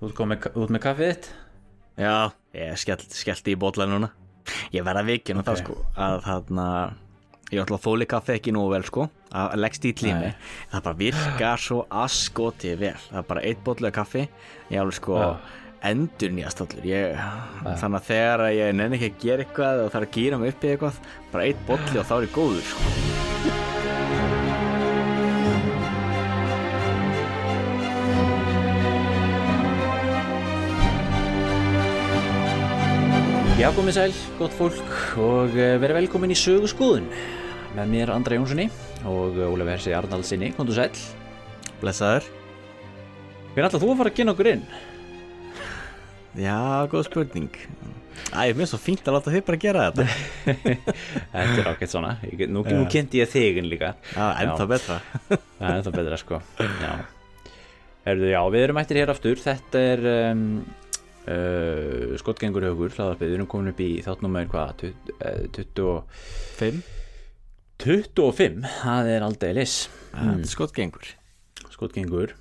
Þú ert komið, út með kaffið þitt? Já, ég skell, skellti í bótla núna Ég verða vikinn og Ok. það sko að þarna ég ætla að þóli kaffi ekki nógu vel sko að leggst í klími það bara virkar svo askoti vel það er bara eitt bótlega kaffi ég alveg sko Já. endur nýjast allur ég, þannig að þegar að ég nenni ekki að gera eitthvað og þarf að gýra mig upp í eitthvað bara eitt bótli og þá er ég góður sko. Já, komið sæl, gott fólk og eh, verið velkomin í sögu skoðun með mér Andra Jónssoni og eh, Ólaf Hersi Arnaldsinni, komdu sæl blessaður. Hvernig ætlað þú að fara að kynna okkur inn? já, góð spurning. Æ, mér er svo fínt að láta þið bara gera þetta. Þetta er ágætt svona, nú, nú kynnti ég þigin líka. Já, ennþá betra. Er ennþá betra sko. Já, Herðu, já við erum mættir hér aftur. Þetta er um, uh, Skottgengur högur hlaðarpið Við erum komin upp í þáttnúmer hvað tut- eh, 20 Fimm, 25 Það er aldeilis. Það er skott gengur Skottgengur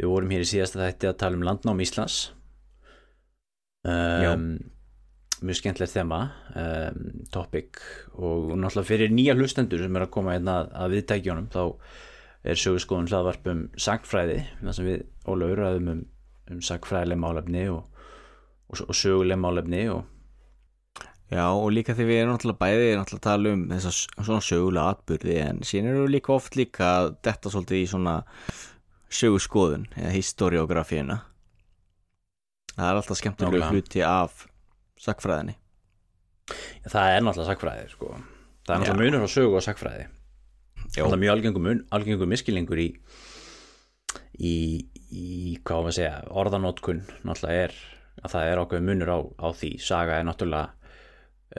Við vorum hér í síðasta þætti að tala um landnám Íslands. Um, Mjög skemmtilegt þema. Um, Topic. Og náttúrulega fyrir nýja hlustendur sem er að koma hérna að, að viðtækjónum þá er sögurskoðun hlaðvarp um sagfræði þar sem við Ólafur ræðum um, um sagfræðileg málefni og, og, og söguleg málefni og Já, og líka því við erum náttúrulega bæði náttúrulega að tala um þess að svona sögulega atbyrði en síðan eru líka oft líka detta svolítið í svona sögurskoðun eða historiografíuna Það er alltaf skemmtilega hluti af sakfræðinni það er náttúrulega sagfræði sko. það er náttúrulega munur á sögu og sagfræði Já. það er mjög algengur, mun, algengur miskilingur í í, í hvað maður að segja, orðanótkun náttúrulega er að það er ákveð munur á, á því, saga er náttúrulega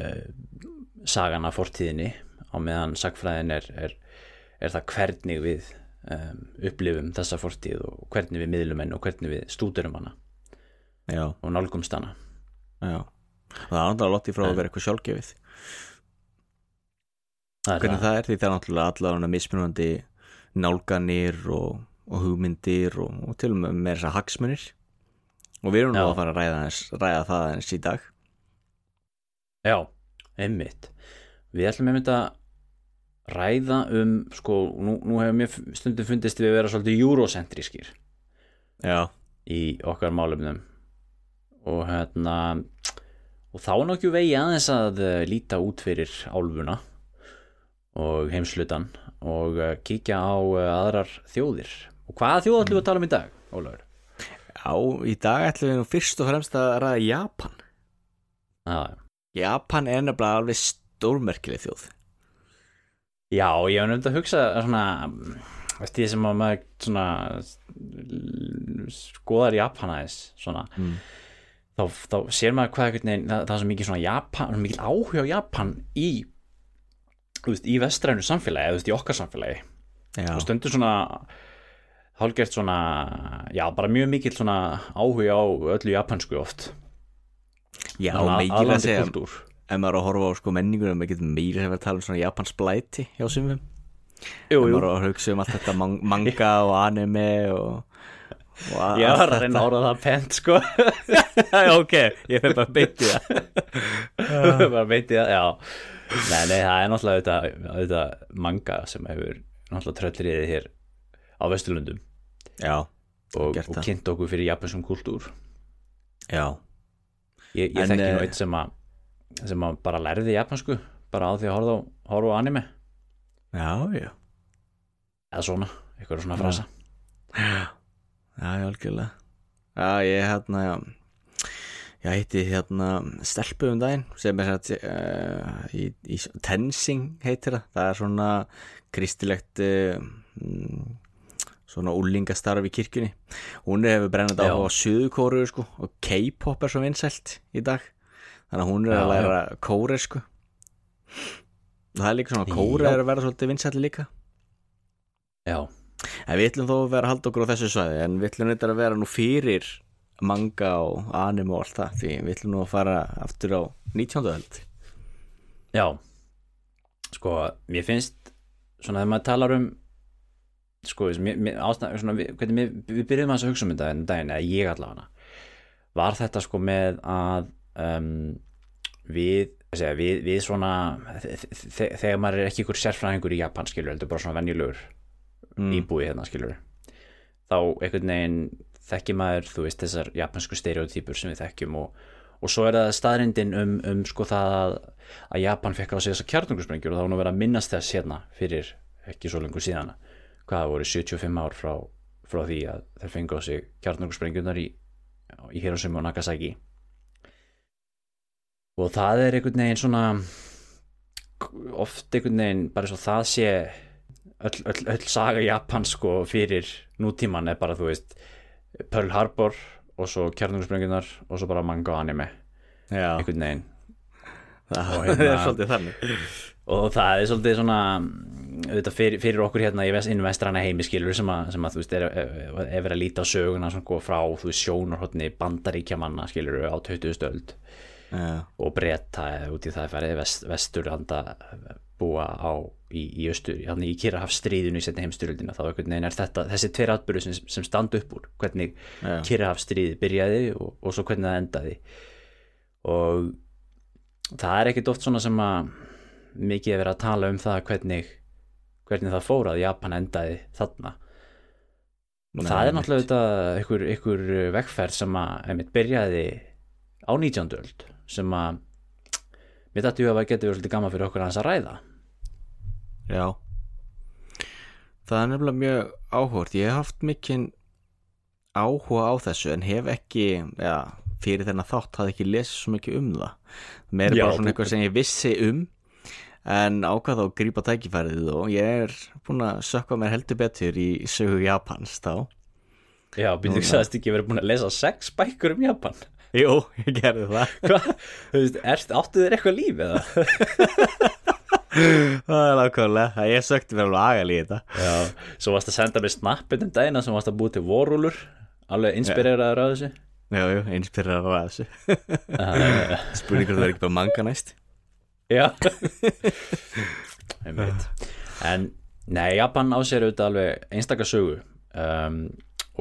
uh, sagan af fortíðinni á meðan sagfræðin er, er, er það hvernig við um, upplifum þessa fortíð og hvernig við miðlum henni og hvernig við stúdurum hana Já, og nálgumst hana. Já. Það er náttúrulega lotti frá að vera eitthvað sjálfgefið. Það er Hvernig það. er því það er náttúrulega allavega mismunandi nálganir og, og hugmyndir og, og til og með með þessar hagsmunir og við erum nú að fara að ræða, ræða það eins í dag. Já, einmitt. Við ætlum einmitt að ræða um sko, nú, nú hefur mér stundum fundist við að vera svolítið eurocentrískir Já, í okkar málefnum. Og hérna og þá nokkju vegi aðeins að eh, líta út fyrir álfuna og heimslutan og eh, kíkja á eh, aðrar þjóðir. Og hvaða þjóð ætlum við að tala um í dag, Ólafur? Já, í dag ætlum við nú fyrst og fremst að ræða Japan. Já, Japan er nefnilega alveg stórmerkileg þjóð. Já, ég hef nefnd að hugsa svona, veist ég sem að maður svona skoðar Japan aðeins svona Mm. þá, þá sér maður hvað einhvern veginn það, er svo mikið svona Japan, svo mikið áhuga á Japan í þú veist, í vestrænu samfélagi, eða þú veist, í okkar samfélagi Já, og stundur svona hálgert svona já, bara mjög mikill svona áhuga á öllu japansku oft já meira að segja, kúltúr. ef maður er að horfa á sko menningur, maður getur meira að tala um svona Japans blæti hjá sumum. Jú, Ef maður er að hugsa um allt þetta man manga og anime og... a- ég var að reyna að ára það pent sko ok, ég fyrir bara að beiti það. bara veit ég það, já nei, nei, það er náttúrulega auðvitað manga sem hefur náttúrulega tröllriðið hér á Vesturlundum Já, og, og kynnt okkur fyrir japanskum kultúr. Já, ég, ég þekki nú eh, eitt sem að sem að bara lærði japansku bara á því að horfa á, anime. Já, já. eða svona, eitthvað svona frasa. Já, já, algjörlega. Já, ég hérna já, ég hitti hérna stelpu um daginn sem er sætt uh, í, í tensing heitir það. Það er svona kristilegt uh, svona úlingastarf í kirkjunni. Hún hefur brennandi Já. á suðukóru sko, og K-pop er svo vinsælt í dag. Þannig að hún er Já, að læra kóre sko. Það er líka svona kóre Já. er að vera svolítið vinsælt líka. Já, En við ætlum þó að vera að halda okkur á þessu svæði en við ætlum þetta að vera nú fyrir manga og anime og allt það því við ætlum nú að fara aftur á 19. öld. Já. Sko, mér finnst svona þegar maður talar um sko, mér, mér, ástæð, svona, við, hvernig við byrjuðum að hugsa um þetta en daginn, eða ég allavega. Var þetta sko með að um, við, segja, við við svona þegar maður er ekki ykkur sérfræðingur í Japan skilur, heldur bara svona venjulegur mm. íbúi hérna skilur þá einhvern veginn þekkir maður, þú veist, þessar japansku stereotypur sem við þekkjum og, og svo er það staðrindin um, um sko það að, að Japan fekk á sig þessar kjarnungursprengjur og það var nú verið að minnast þess hérna fyrir ekki svo lengur síðan hvaða voru 75 ár frá, frá því að þeir fengi á sig kjarnungursprengjurnar í, í Hiroshima og Nagasaki. Og það er einhvern veginn svona oft einhvern veginn bara svo það sé öll, öll, öll saga Japan sko fyrir nútíman er bara þú veist Pearl Harbor og svo kjarnungsprengjurnar og svo bara manga og anime. Já, einhvern veginn. Það og er hérna- svolítið þannig og það er svolítið svona auðvitað fyrir, fyrir okkur hérna í vest, inn vestrana heimi skilur sem að, sem að þú veist er, er, er verið að líta á söguna svona góð frá þú veist sjónarhóttni bandaríkjamanna skilur á 20. stöld Já, og breyta út í það að ferði vest, vesturlanda búa á í, í austur, hérna í Kirrahafstríðinu í setni heimstyrjöldina þá er þetta þessi tveir atbyrðu sem, sem standa upp úr hvernig Já. Kirrahafstríði byrjaði og, og svo hvernig það endaði og það er ekkit oft svona sem að mikið er verið að tala um það hvernig hvernig það fór að Japan endaði þarna. Og Nei, það er náttúrulega ykkur, ykkur vegferð sem að einmitt byrjaði á 19. öld sem að mér dætti að það getur svolítið gaman fyrir okkur aðeins að ræða. Já. Það er nefnilega mjög áhugurt Ég hef haft mikinn áhuga á þessu en hef ekki ja, fyrir þennan þátt hafði ekki lesið svo mikið um það. Mér er Já, bara svona eitthvað sem ég vissi um en ákvað þá að grípa tækifærið og ég er búin að sökka mér heldur betur í sögu Japans þá. Já, býttu ekki sagðist ekki verið búin að lesa sex bækur um Japan? Jú, ég gerði það. Hvað, þú veist, erst, áttu þér eitthvað líf eða? Það er nákvæmlega, ég sökti mér alveg agal í þetta. Já, svo varst að senda mér snappin um dagina sem varst að búið til vorúlur alveg inspireraður á þessu. Já, jú, einspyrir að þessu. Spurningur það er ekki bara manga næst. En nei, Japan á sér auðvitað alveg einstaka sögu um,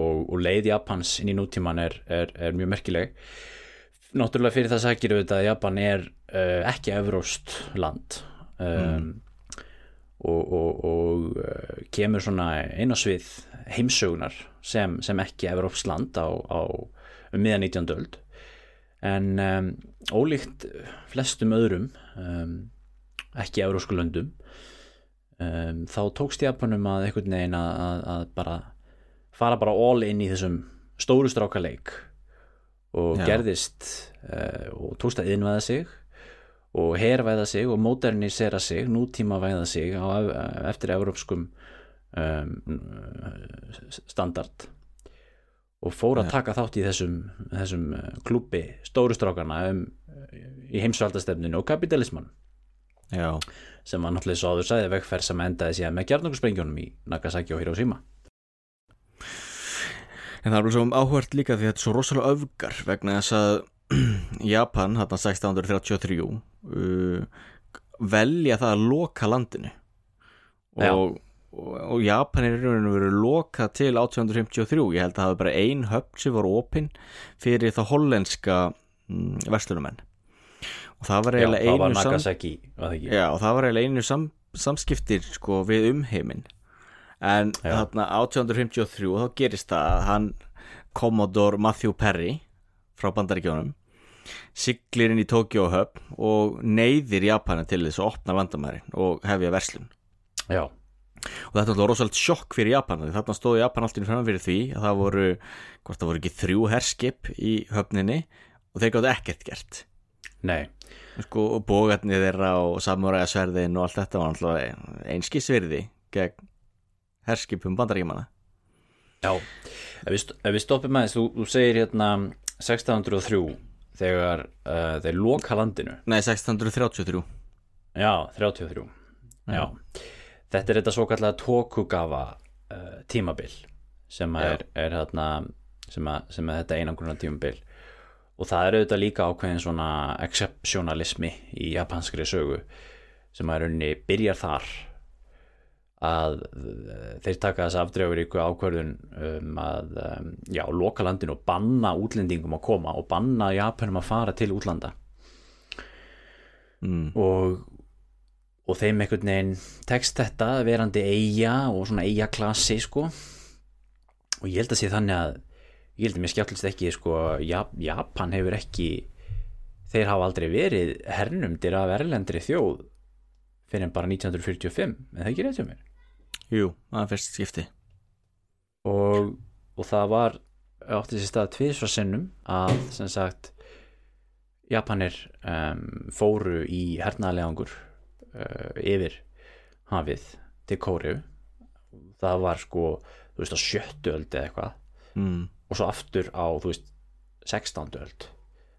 og, og leið Japans inn í nútíman er, er, er mjög merkileg. Náttúrulega fyrir það sækir auðvitað að Japan er uh, ekki evróst land um, og, og, og uh, kemur svona inn á svið heimsögunar sem, sem ekki evróst land á, á um miðan 19. öld en um, ólíkt flestum öðrum um, ekki eurósku löndum um, þá tókst Japanum að einhvern veginn að, að, að bara fara bara all in í þessum stóru strákaleik og Já. gerðist uh, og tókst að innvæða sig og hervæða sig og modernisera sig nútímavæða sig á, eftir európskum um, standard og fór að Já. taka þátt í þessum, þessum eh, klúbbi stórustrákana um, í heimsvaldastefninu og kapitalisman Já, sem var náttúrulega svo áður sæði vegferð sem endaði síðan með kjarnungsprengjunum í Nagasaki og Hiroshima En það er alveg svo áhvert líka því að þetta er svo rosalega öfgar vegna þess að Japan, hann 1633 uh, velja það að loka landinu Já. og, og, og Japan er í rauninu verið lokað til 1853 ég held að það hafi bara ein höfn sem var opinn fyrir það hollenska mm, verslunumenn og það var eiginlega var einu sam, Nagasaki var ekki? Já, og það var eiginlega einu sam, samskiptir sko, við umheiminn. En Já. þarna 1853 þá gerist það að hann Commodore Matthew Perry frá bandaríkjónum siglir inn í Tokyo höfn og neyðir Japana til þess að opna landamærin og hefja verslun. Já, og þetta var rosalega sjokk fyrir Japan þarna stóði Japan alltaf fram fyrir því að það voru, hvort það voru ekki þrjú herskip í höfninni og þeir gáðu ekkert gert. Nei. Sko, og bógarnir þeirra og samuræðasverðin og allt þetta var alltaf einskisvirði gegn herskipum bandaríkjumana Já, ef við, ef við stoppum aðeins þú, þú segir hérna 1603 þegar uh, þeir loka landinu. Nei, 1633 Já, 33 Já, þetta er þetta svo kallega Tokugawa uh, tímabil sem er, er hérna sem að, sem að þetta einangruna tímabil og það er auðvitað líka ákveðin svona exceptionalismi í japanskri sögu sem að raunni byrjar þar að uh, þeir taka þess afdreifuríku ákvörðun um að um, já, loka landinu og banna útlendingum að koma og banna Japanum að fara til útlanda. Mm. og og þeim einhvern veginn tekst þetta verandi eiga og svona eiga klassi sko. Og ég held að sé þannig að ég held að mér skjáttlist ekki sko Jap Japan hefur ekki þeir hafa aldrei verið hernumdir af erlendri þjóð fyrir en bara 1945 en það ekki hjá mér? Jú, það er fyrst skipti. Og, og það var átti þessi stað tviðsvarsinnum að sem sagt Japanir um, fóru í hernaðalegangur uh, yfir hafið til Kóriu það var sko þú veist á sjöttu öld eða eitthvað. Mm. og svo aftur á þú veist 16. öld.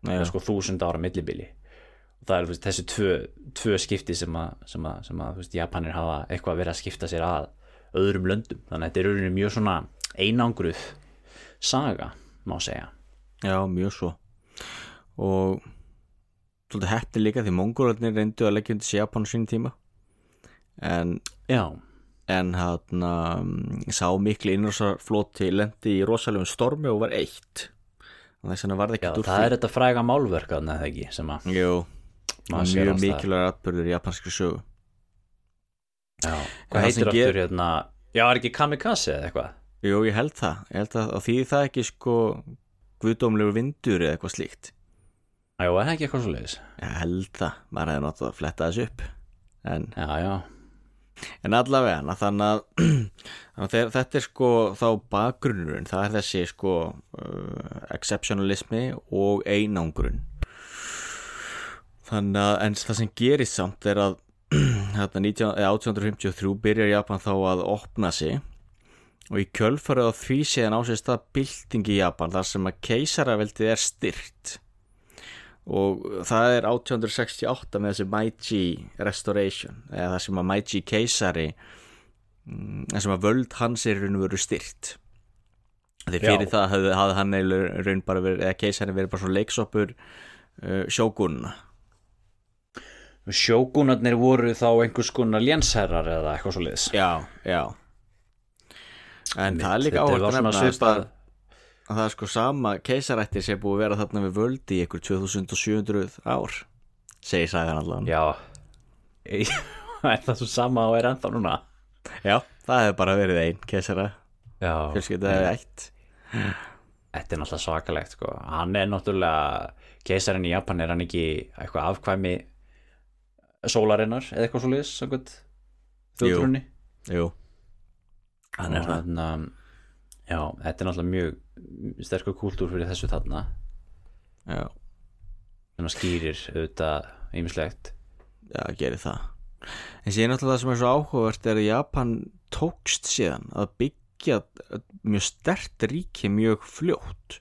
Já, eða sko þúsund ára millibili. Og það er veist, þessi tvö, tvö skipti sem að, sem að, sem að veist, Japanir hafa eitthvað verið að skipta sér að öðrum löndum. Þannig að þetta er rauninni mjög svona einangruð saga má segja. Já, mjög svo. Og svolítið hætti líka því mongólarnir reyndu að leggja undir á sín tíma. En já, en hann sá miklu innrásarfloti lendi í rosalegum stormi og var eitt. Og þess vegna var það já ekki úr það er þetta fræga málverk að neða ekki sem að Jú, mjög mikilvægur atbyrður í japanskri sögu. Já, það hvað heitir aftur hérna? Já, er ekki kamikaze eða eitthvað? Jú, ég held það, ég held að, að því það ekki sko guðdómlegur vindur eða eitthvað slíkt já, er það ekki eitthvað svo leiðis Ég held það, maður hefði náttúrulega að fletta þessu upp en, já, já, en allavega þannig að, þannig að þetta er sko þá bakgrunnurinn það er þessi sko uh, exceptionalismi og einangrun. Þannig að en það sem gerist samt er að hérna 19, eh, 1853 byrjar Japan þá að opna sig og í kjölfarið á því séðan á sér stað bylting í Japan þar sem að keisaraveldið er styrt og það er 1868 með þessi Meiji Restoration eða það sem að Meiji keisari mm, það sem að völd hans er raun og veru styrt því fyrir Já. það hafði, hafði hann raun bara verið, eða keisari verið bara svo leiksoppur uh, sjógunna sjógunarnir voru þá einhvers konar lénsherrar eða eitthvað svo leiðis já, já. En það er líka áhört að að svipað að það er sko sama keisarættir sem er búið að vera þarna við völdi í ykkur 2700 ár segir sagan allan. Já. Er það svo sama og er ennþá núna? Já, það hefur bara verið einn keisara. Já, fjölskyldaði eitt. Þetta er náttúrulega svakalegt sko. hann er náttúrulega keisarinn í Japan er hann ekki eitthvað afkvæmi sólarinnar eða eitthvað svo leiðis þjóðtrunni jú, hann er það. Þarna já, þetta er náttúrulega mjög sterkur kúltúr fyrir þessu þarna. Já, sem að skýrir auðvitað ýmislegt. Já, gerir það. En síðan náttúrulega það sem er svo áhugavert er að Japan tókst síðan að byggja mjög stert ríki mjög fljótt.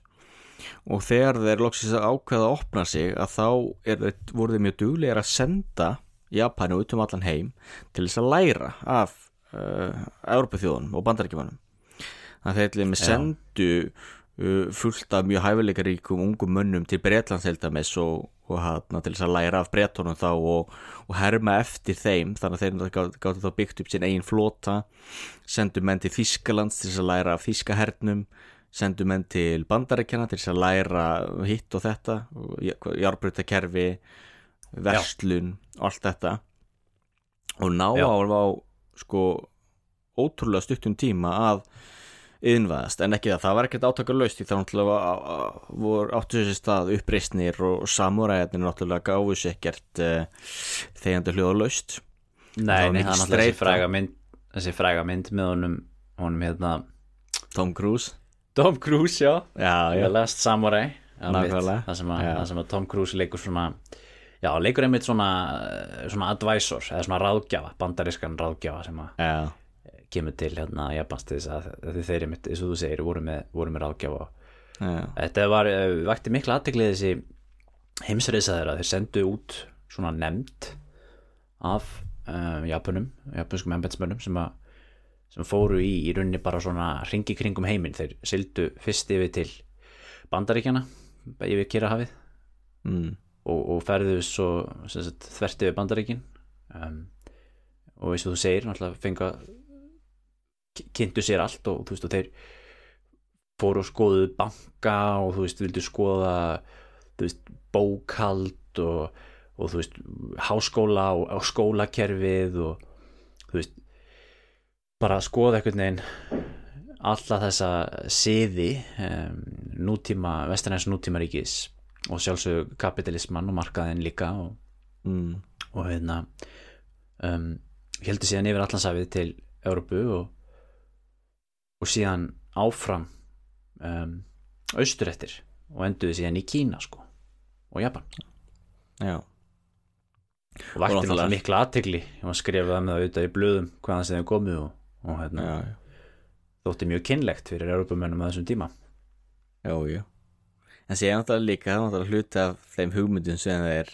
Og þegar þeir loksins að ákveða að opna sig að þá er, voru þeir mjög duglegir að senda Japani út um allan heim til þess að læra af uh, Európaþjóðunum og bandaríkjumanum þannig að þeir með Já. sendu uh, fullt af mjög hæfileikaríkum ungum mönnum til Bretlands held að með og, og hana, til þess að læra af Bretonum þá og, og herma eftir þeim þannig að þeir gátt, gátt þá byggt upp sín eigin flota sendu menn til Þískalands til þess að læra af Þískahernum sendu menn til bandaríkjana til þess að læra hitt og þetta járbrutakerfi verslun, allt þetta og ná Já. á, á sko ótrúlega stuttum tíma að yðinvæðast, en ekki það, það var ekkert átakarlaust því það náttúrulega voru áttu þessi stað uppreisnir og samúræðinir náttúrulega gáfu sér ekkert uh, þegjandi hljóðalaust. Nei, nei, það er þessi fræga mynd þessi fræga mynd með honum honum hérna Tom Cruise. Tom Cruise, já, Já, já, Last Samurai það, sem að, það sem að Tom Cruise leikur svona já, leikur einmitt svona svona advisor, eða svona ráðgjafa bandarískan ráðgjafa sem að já, kemur til hérna Japans til þess að þeir einmitt, eins og þú segir, voru með, voru með ráðgjafa. Já, Þetta var, eh, vakti mikla aðteklið þessi heimsreisaður að þeir sendu út svona nefnd af um, Japunum, japanskum embetsmönnum sem sem fóru í í rauninni bara svona ringi kringum heiminn, þeir sildu fyrst yfir til Bandaríkjana yfir Kirahafið mm, og, og ferðu svo sagt, þvert yfir Bandaríkin. Um, og eins og þú segir náttúrulega fenga kynntu sér allt og þú veist og þeir fóru og skoðuðu banka og þú veist vildu skoða þú veist bókald og, og þú veist háskóla og, og skólakerfið og þú veist bara að skoða einhvern veginn alla þessa siði um, nútíma, vestanæs nútíma ríkis og sjálfsög kapitalisman og markaðin líka og, mm. og hérna um, heldur síðan yfir allansafið til Európu og, og síðan áfram um, austur eftir og enduði síðan í Kína sko og Japan já, og vakti náttúrulega- mikla aðtegli og skrifaði með það auðvitað í blöðum hvaðan sem þeim komið og, og hérna, já, já þótti mjög kynlegt fyrir Európumönnum að þessum tíma Já, já. En sér náttúrulega líka, það er náttúrulega hluti af þeim hugmyndum sem þeir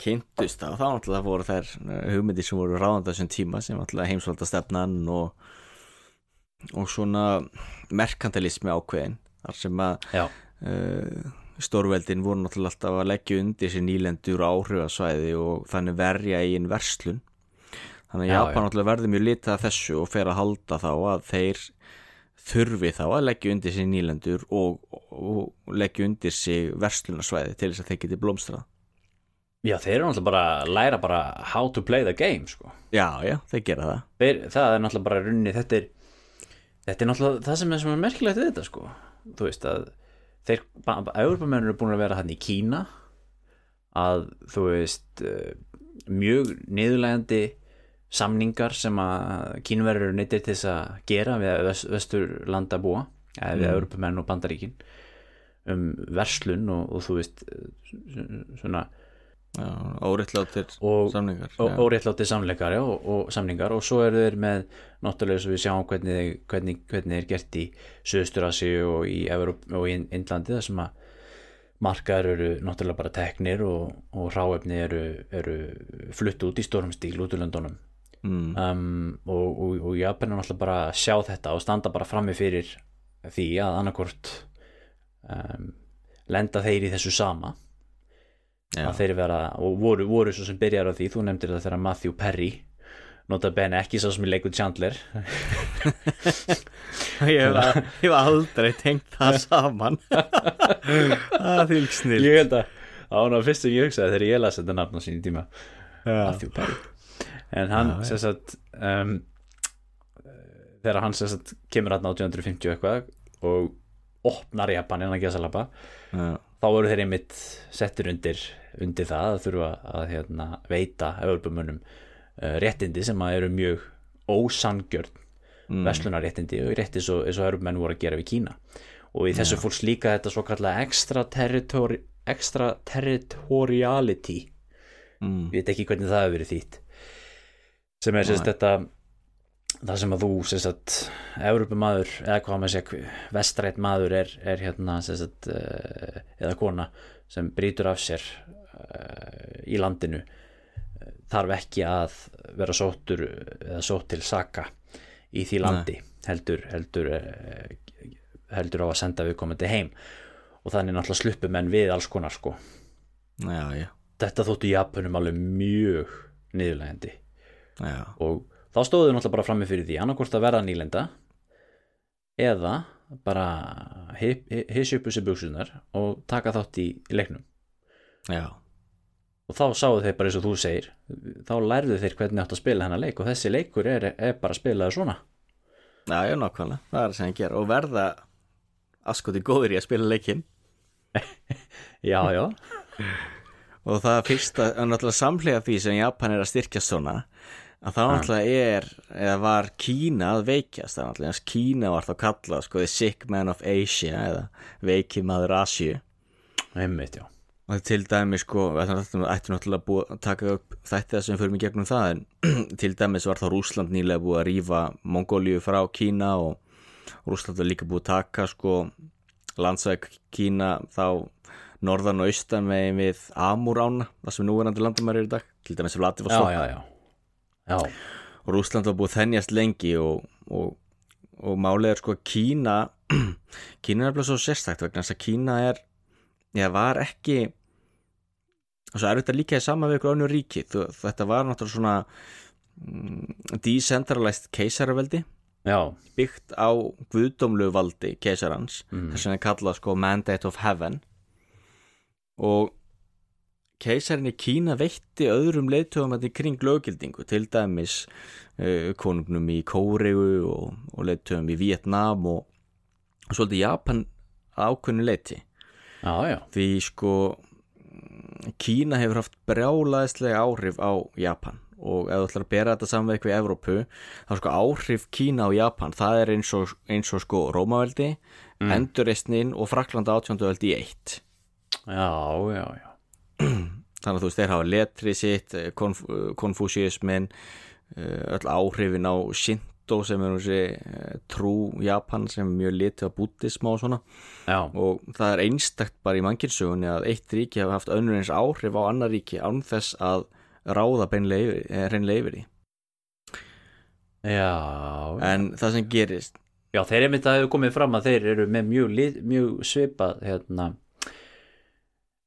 kynntust á. Það náttúrulega voru þær eh, hugmyndir sem voru ráðandi á þessum tíma sem náttúrulega heimsvalda stefnan og, og svona merkantilismi ákveðin. Þar sem að uh, stórveldin voru náttúrulega alltaf að leggja undir sér nýlendur áhrifasvæði og þannig verja eigin verslun. Þannig að Japan já. náttúrulega verður mjög litið af þessu og fer að halda þá að þeir þurfi þá að leggja undir sig nýlendur og, og leggja undir sig verslunarsvæði til þess að þeir geti blómstrað. já, þeir eru náttúrulega bara að læra bara how to play the game sko Já, já, þeir gera það. þeir, það er náttúrulega bara runni þetta er, þetta er náttúrulega það sem er, sem er merkilegt við þetta sko þú veist að þeir, Európamennur eru búin að vera hann í Kína að þú veist eh, mjög niðurlegandi samningar sem að kínverður eru neyttir til þess að gera við vest, vesturlanda búa eða við Mm. Európamenn og bandaríkin um verslun og, og þú veist svona Órittláttir og, samningar. og já. og, og samningar og svo eru þeir með náttúrulega svo við sjáum hvernig, hvernig, hvernig er gert í Suðusturasi og í, Evróp, og í Indlandi þar sem að markaður eru náttúrulega bara teknir og, og ráefni eru, eru flutt út í stórum stíl út úr löndunum Mm, um, og, og, og Japan er náttúrulega bara að sjá þetta og standa bara frammi fyrir því að annarkort um, lenda þeir í þessu sama að þeir vera og voru, voru svo sem byrjar á því þú nefndir það þegar Matthew Perry nota bene ekki svo sem í leikur Chandler. Ég hef, aldrei tengt það saman. það er því snill. ég held að var náttúrulega fyrst sem ég hugsaði þegar ég las þetta nafn á sínum tíma. Já, Matthew Perry. En hann sem sagt um, þegar hann sagt kemur hann 1850 og eitthvað og opnar Japan innan Gjasalapa já, þá voru þeir einmitt settir undir, undir það að þurfa að hérna, veita Evropamönnum uh, réttindi sem að eru mjög ósangjörn Mm. verslunaréttindi og rétti eins og, Evropamenn voru að gera við Kína. Og í þessu fólks líka þetta svo kallega extraterritori extraterritoriality mm, ég veit ekki hvernig það hefur verið þýtt. Sem er sérst þetta það sem að þú sérst Evropamaður eða hvað maður segja vestrætt maður er, er hérna sérst uh, eða kona sem brýtur af sér í landinu uh, þarf ekki að vera sóttur eða sótt til saka í því landi heldur heldur, uh, heldur á að senda viðkomandi heim. Og þannig náttúrulega sluppu menn við alls konar sko. Já, já, þetta þóttu Japunum alveg mjög niðurlegandi já, og þá stóðu þau náttúrulega bara frammi fyrir því annarkvort að verða nýlenda eða bara hissi upp þessi buksunar og taka þátt í leiknum. Já, og þá sáu þeir bara eins og þú segir þá lærðu þeir hvernig átt að spila hennar leik og þessi leikur er, er bara spilaður svona. Já, já, nákvæmlega, það er það sem ég ger og verða askoti góður í að spila leikinn. Já, já, og það fyrsta, að náttúrulega samhlega því sem Japan er að styrkjast svona að það náttúrulega er eða var Kína að veikjast. Það náttúrulega, Kína var þá kallað sko the sick man of Asia eða veiki maður Asíu. Einmitt, já og til dæmi sko, þetta ætti náttúrulega að búa, taka upp þætti það sem fyrir mig gegnum það en til dæmis var þá Rúsland nýlega búið að rífa Mongóliu frá Kína og Rúsland var líka búið að taka sko landsvæk Kína þá norðan og austan megin við Amurána, það sem landamæri er í dag, til dæmis já, já, já. og Rúsland var búið þennjast lengi og, og, og málið er sko Kína Kína er alveg svo sérstakt vegna þess að Kína er já, var ekki og svo er þetta líka í sama við ykkur önnur ríki. Þú, þetta var náttúrulega svona mm, decentralized keisaraveldi. Já, byggt á guðdómlu valdi keisarans, þess vegna er kallað sko Mandate of Heaven. Og keisarin í Kína veitti öðrum leiðtöfum að í kring lögildingu til dæmis uh, konungnum í Kóregu og, og leiðtöfum í Vietnam og, og svolítið Japan að ákveðnu leiti já, já. Því sko Kína hefur haft brjálaðislega áhrif á Japan. Og ef þú ætlar að bera þetta saman við eitthvað í Evrópu þá sko áhrif Kína og Japan það er eins og, eins og sko Rómaveldi, mm. Enduristnin og Fraklanda átjónduveldi í eitt. Já, já, já. Þannig að þú veist þeir hafa letri sitt konf konfúsiusmin öll áhrifin á Shinto sem er þessi eh, trú Japan sem er mjög litið á bútisma og svona. Já, og það er einstakt bara í mannkynsugunni að eitt ríki hafa haft önnur eins áhrif á annar ríki án þess að ráða beinlega yfir, eh, yfir því. Já, en það sem gerist já þeir einmitt að hefur komið fram að þeir eru með mjög, lit- mjög svipað hérna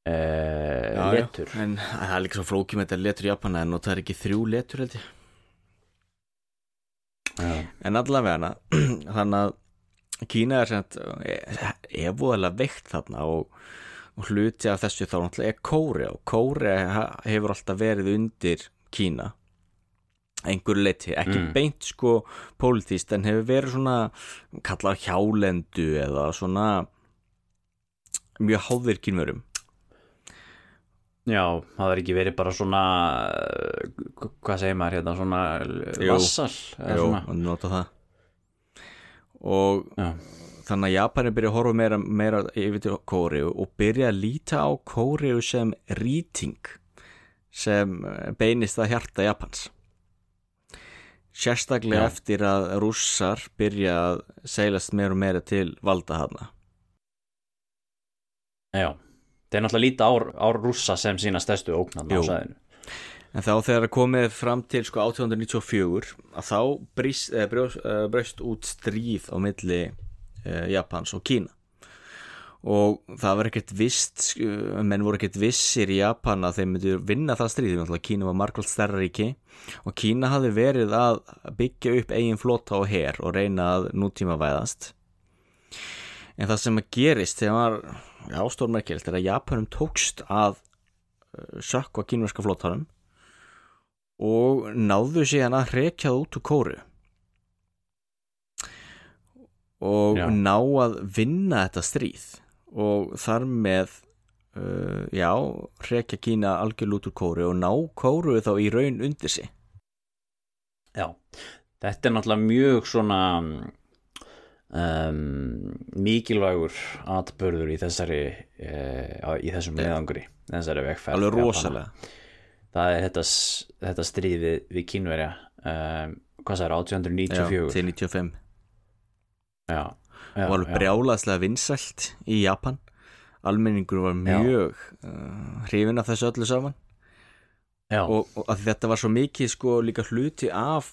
uh, já, letur. Já, en það er líka svo flókið með þetta letur Japana en það er ekki þrjú letur held ég já, en allavega þannig að Kína er sem efuðalega veikt þarna og, og hluti af þessu þá er Kóri og Kóri hefur alltaf verið undir Kína einhverju leiti, ekki Mm. beint sko pólitíst en hefur verið svona kallað hjálendu eða svona mjög háðir kínverum já, það er ekki verið bara svona uh, hvað segir maður hérna svona Jú. vassal Jú, svona? nota það. Og já, þannig að Japanin byrja að horfa meira, meira yfir til Kóriu og byrja að líta á Kóriu sem rýting sem eh, beinist að hjarta Japans. Sérstaklega Já. eftir að rússar byrja að seilast meira og meira til valda hana já þeir náttúrulega líta á, á rússa sem sína stærstu ógnan á sæðinu en þá þegar það komið fram til sko 1894 að þá brýst, eh, brjóst, eh, braust út stríð á milli eh, Japans og Kína. Og það var ekkert vist sko, menn voru ekkert vissir í Japan að þeir myndu vinna það stríð Kína var margvöld stærra ríki. Og Kína hafði verið að byggja upp eigin flota og her og reyna að nútíma væðast en það sem að gerist þegar var já, stórmerkilegt er að Japanum tókst að uh, sökva kínverska flotanum og náðu síðan að hrekja það út úr kóru. Og Já. ná að vinna þetta stríð. Og þar með uh, já, hrekja Kína algjörl út úr kóru og ná kóru þá í raun undir sig. Já, þetta er náttúrulega mjög svona um, mikilvægur atbörður í þessari uh, í þessum leiðangri þessari vegferð alveg rosalega. Það er þetta, þetta stríði við kínverja um, hvað já, 1894 til 95 Já, já, og alveg já. brjálaðslega vinsælt í Japan. Almenningur var mjög uh, hrifin af þessu öllu saman. Já, og, og þetta var svo mikið sko líka hluti af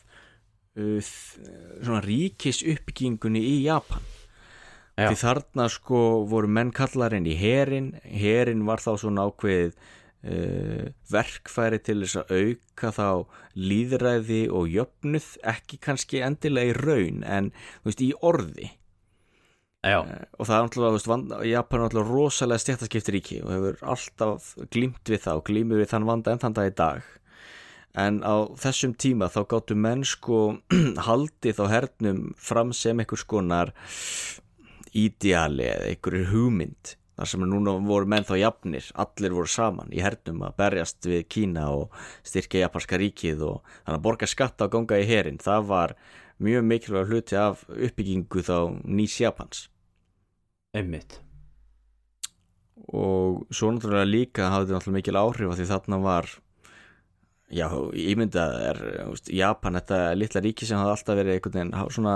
svona ríkis uppbyggingunni í Japan. Já. því þarna sko voru menn kallarinn í herin herin var þá svona ákveðið uh, verkfæri til þess að auka þá líðræði og jöfnuð ekki kannski endilega í raun en þú veist í orði. Já, og það er vanda, Japan er náttúrulega rosalega stjættaskipti ríki og hefur alltaf glímt við það og glímur við þann vanda enn þann dag í dag en á þessum tíma þá gáttu menn sko haldið á hernum fram sem einhvers konar ídeali eða einhverjur hugmynd þar sem núna voru menn þá jafnir allir voru saman í hernum að berjast við Kína og styrkja japanska ríkið og þannig að borga skatta og ganga í herin það var mjög mikilvæg hluti af uppbyggingu þá nýs Japans. Einmitt. Og svo náttúrulega líka hafði náttúrulega mikil áhrif af því þarna var já, ímyndað er þú veist, Japan, þetta litla ríki sem hafði alltaf verið einhvern veginn svona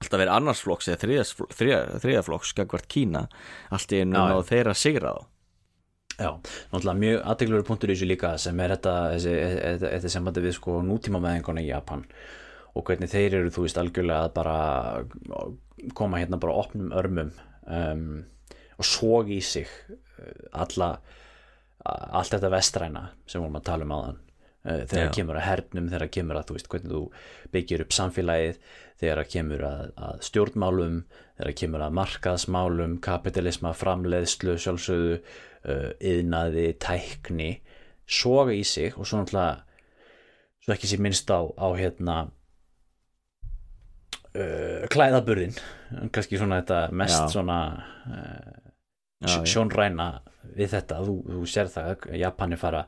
alltaf verið annarsflokks eða þriðasflokks þriða, þriðaflokks skakvart Kína allt í já. náðu þeirra að sigra þá Já, náttúrulega mjög aðteglur punktur í þessu líka sem er þetta, þessi, þetta, þetta sem við sko nútíma meðingona í Japan og hvernig þeir eru, þú veist, algjörlega að bara koma hérna bara opnum örmum um, og sóg í sig uh, alla allt þetta vestræna sem vorum að tala um áðan uh, þegar Já. kemur að hernum þegar kemur að þú veist hvernig þú byggir upp samfélagið þegar kemur að, að stjórnmálum þegar kemur að markaðsmálum kapitalisma, framleiðslu sjálfsögðu, yðnaði tækni, soga í sig og svo náttúrulega svo ekki sé minnst á, á hérna uh, klæðaburðin kannski svona þetta mest Já. svona uh. Sjónræna við þetta þú, þú sér það að Japani fara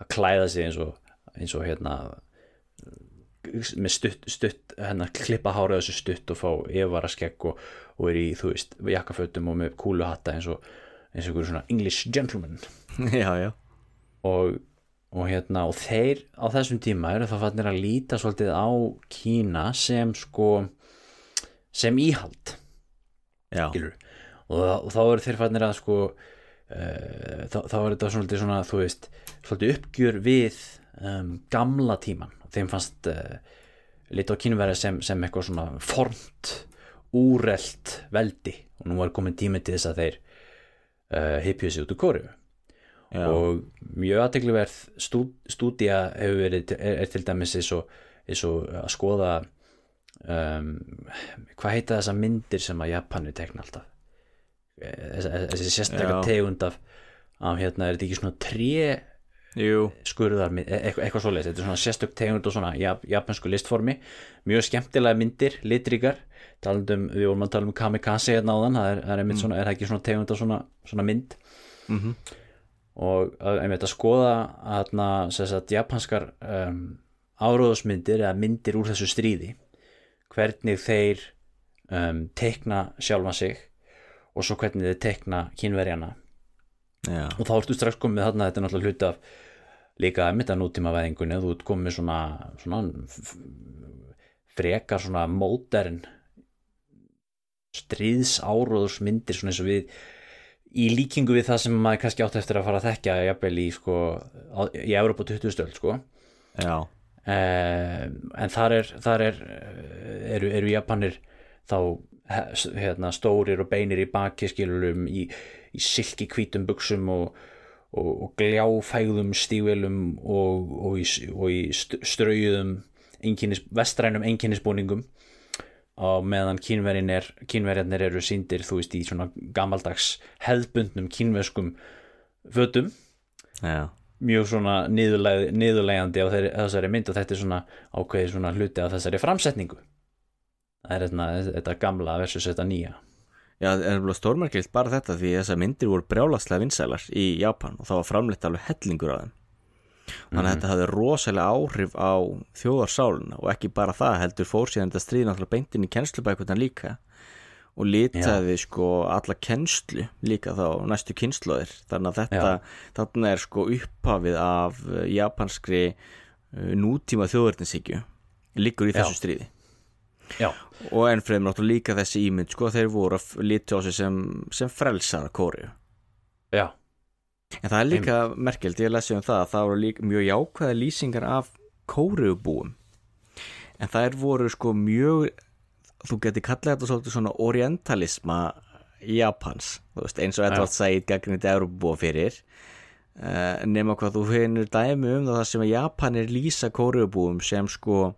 að klæða sig eins og, eins og hérna með stutt, stutt hérna klippa hárið þessu stutt og fá yfara skegg og, og er í, þú veist, jakkafötum og með kúluhatta eins og eins og einhverju svona English gentleman já, já, og, og hérna og þeir á þessum tíma eru þá fannir að líta svolítið á Kína sem sko sem íhald. Já, skilur og, og þá eru þeir fannir að sko uh, þá, þá er þetta svolítið svona þú veist, svolítið uppgjör við um, gamla tíman þeim fannst uh, lítið á kínverði sem, sem eitthvað svona formt úrelt veldi. Og nú er komin tími til þess að þeir uh, hypjuð sig út úr kóru já, og mjög aðtekliverð stú, stúdía hefur verið er, er til dæmis eins og, eins og að skoða um, hvað heita þessar myndir sem að Japani tekna alltaf? Eh, þessi, sérstaklega tegund af, af hérna, er þetta ekki svona jú, skurðar, eitthvað, eitthvað svoleiðis. Þetta er svona sérstök tegund og svona jap, japansku listformi. Mjög skemmtilega myndir, litríkar. Talandum, við vorum að tala um kamikaze hérna áðan, það er, er, einmitt svona, er það ekki svona tegund og svona, svona mynd? Mhm. og að, einmitt að skoða aðna, sagt, japanskar um, áróðusmyndir eða myndir úr þessu stríði. Hvernig þeir um, teikna sjálfa sig og svo hvernig þeir teikna kynverjana já, og þá ertu strax komið þarna þetta er náttúrulega hluti af líka einmitt að nútíma veðingunni þú ert komið svona, svona frekar svona mótern stríðsáróðursmyndir svona eins og við í líkingu við það sem maður kannski átt eftir að fara að þekkja jafnvel í sko í Európa 20 stöld sko. Já, eh, en þar er, þar er eru, eru Japanir þá hérna, stórir og beinir í baki skilurum í, í silki hvítum buksum og, og, og gljáfægðum stígvelum og, og í, og í st- strauðum einkennis, vestrænum einkennisbúningum. Á meðan kínverjin er, kínverjarnir eru síndir þú veist í svona gamaldags hefðbundnum kínverskum fötum já, mjög svona niðurlæg, niðurlægandi á þessari mynd og þetta er svona ákveðið svona hluti af þessari framsetningu það er þetta, þetta gamla versus þetta nýja. Já, það er alveg stórmerkilt bara þetta því þessar myndir voru brjálaslega vinsælar í Japan og það var framleitt alveg hellingur af þeim. Þannig að þetta hafði rosalega áhrif á þjóðarsáluna og ekki bara það heldur fór síðan þetta stríð náttúrulega beintin í kennslubækutan líka og litaði sko alla kennslu líka þá næstu kynnslóðir þannig að þetta, þarna er sko upphafið af eh, japanskri eh, nútíma þjóðverðninsíkju liggur í Já. þessu stríði já, og enn fremur náttúrulega líka þessi ímynd sko þeir voru að lítja á sig sem, sem frelsara kóriu já, en það er líka merkjöld, ég lesi um það að það voru líka mjög jákvæða lýsingar af kóriubúum en það er voru sko mjög þú geti kallað þetta svolítið svona orientalisma Japans. Veist, eins og Edvard Said gagnrýndi Európabúa fyrir. Uh, nema hvað þú finnur dæmi um það sem að Japanir lýsa kóriubúum sem sko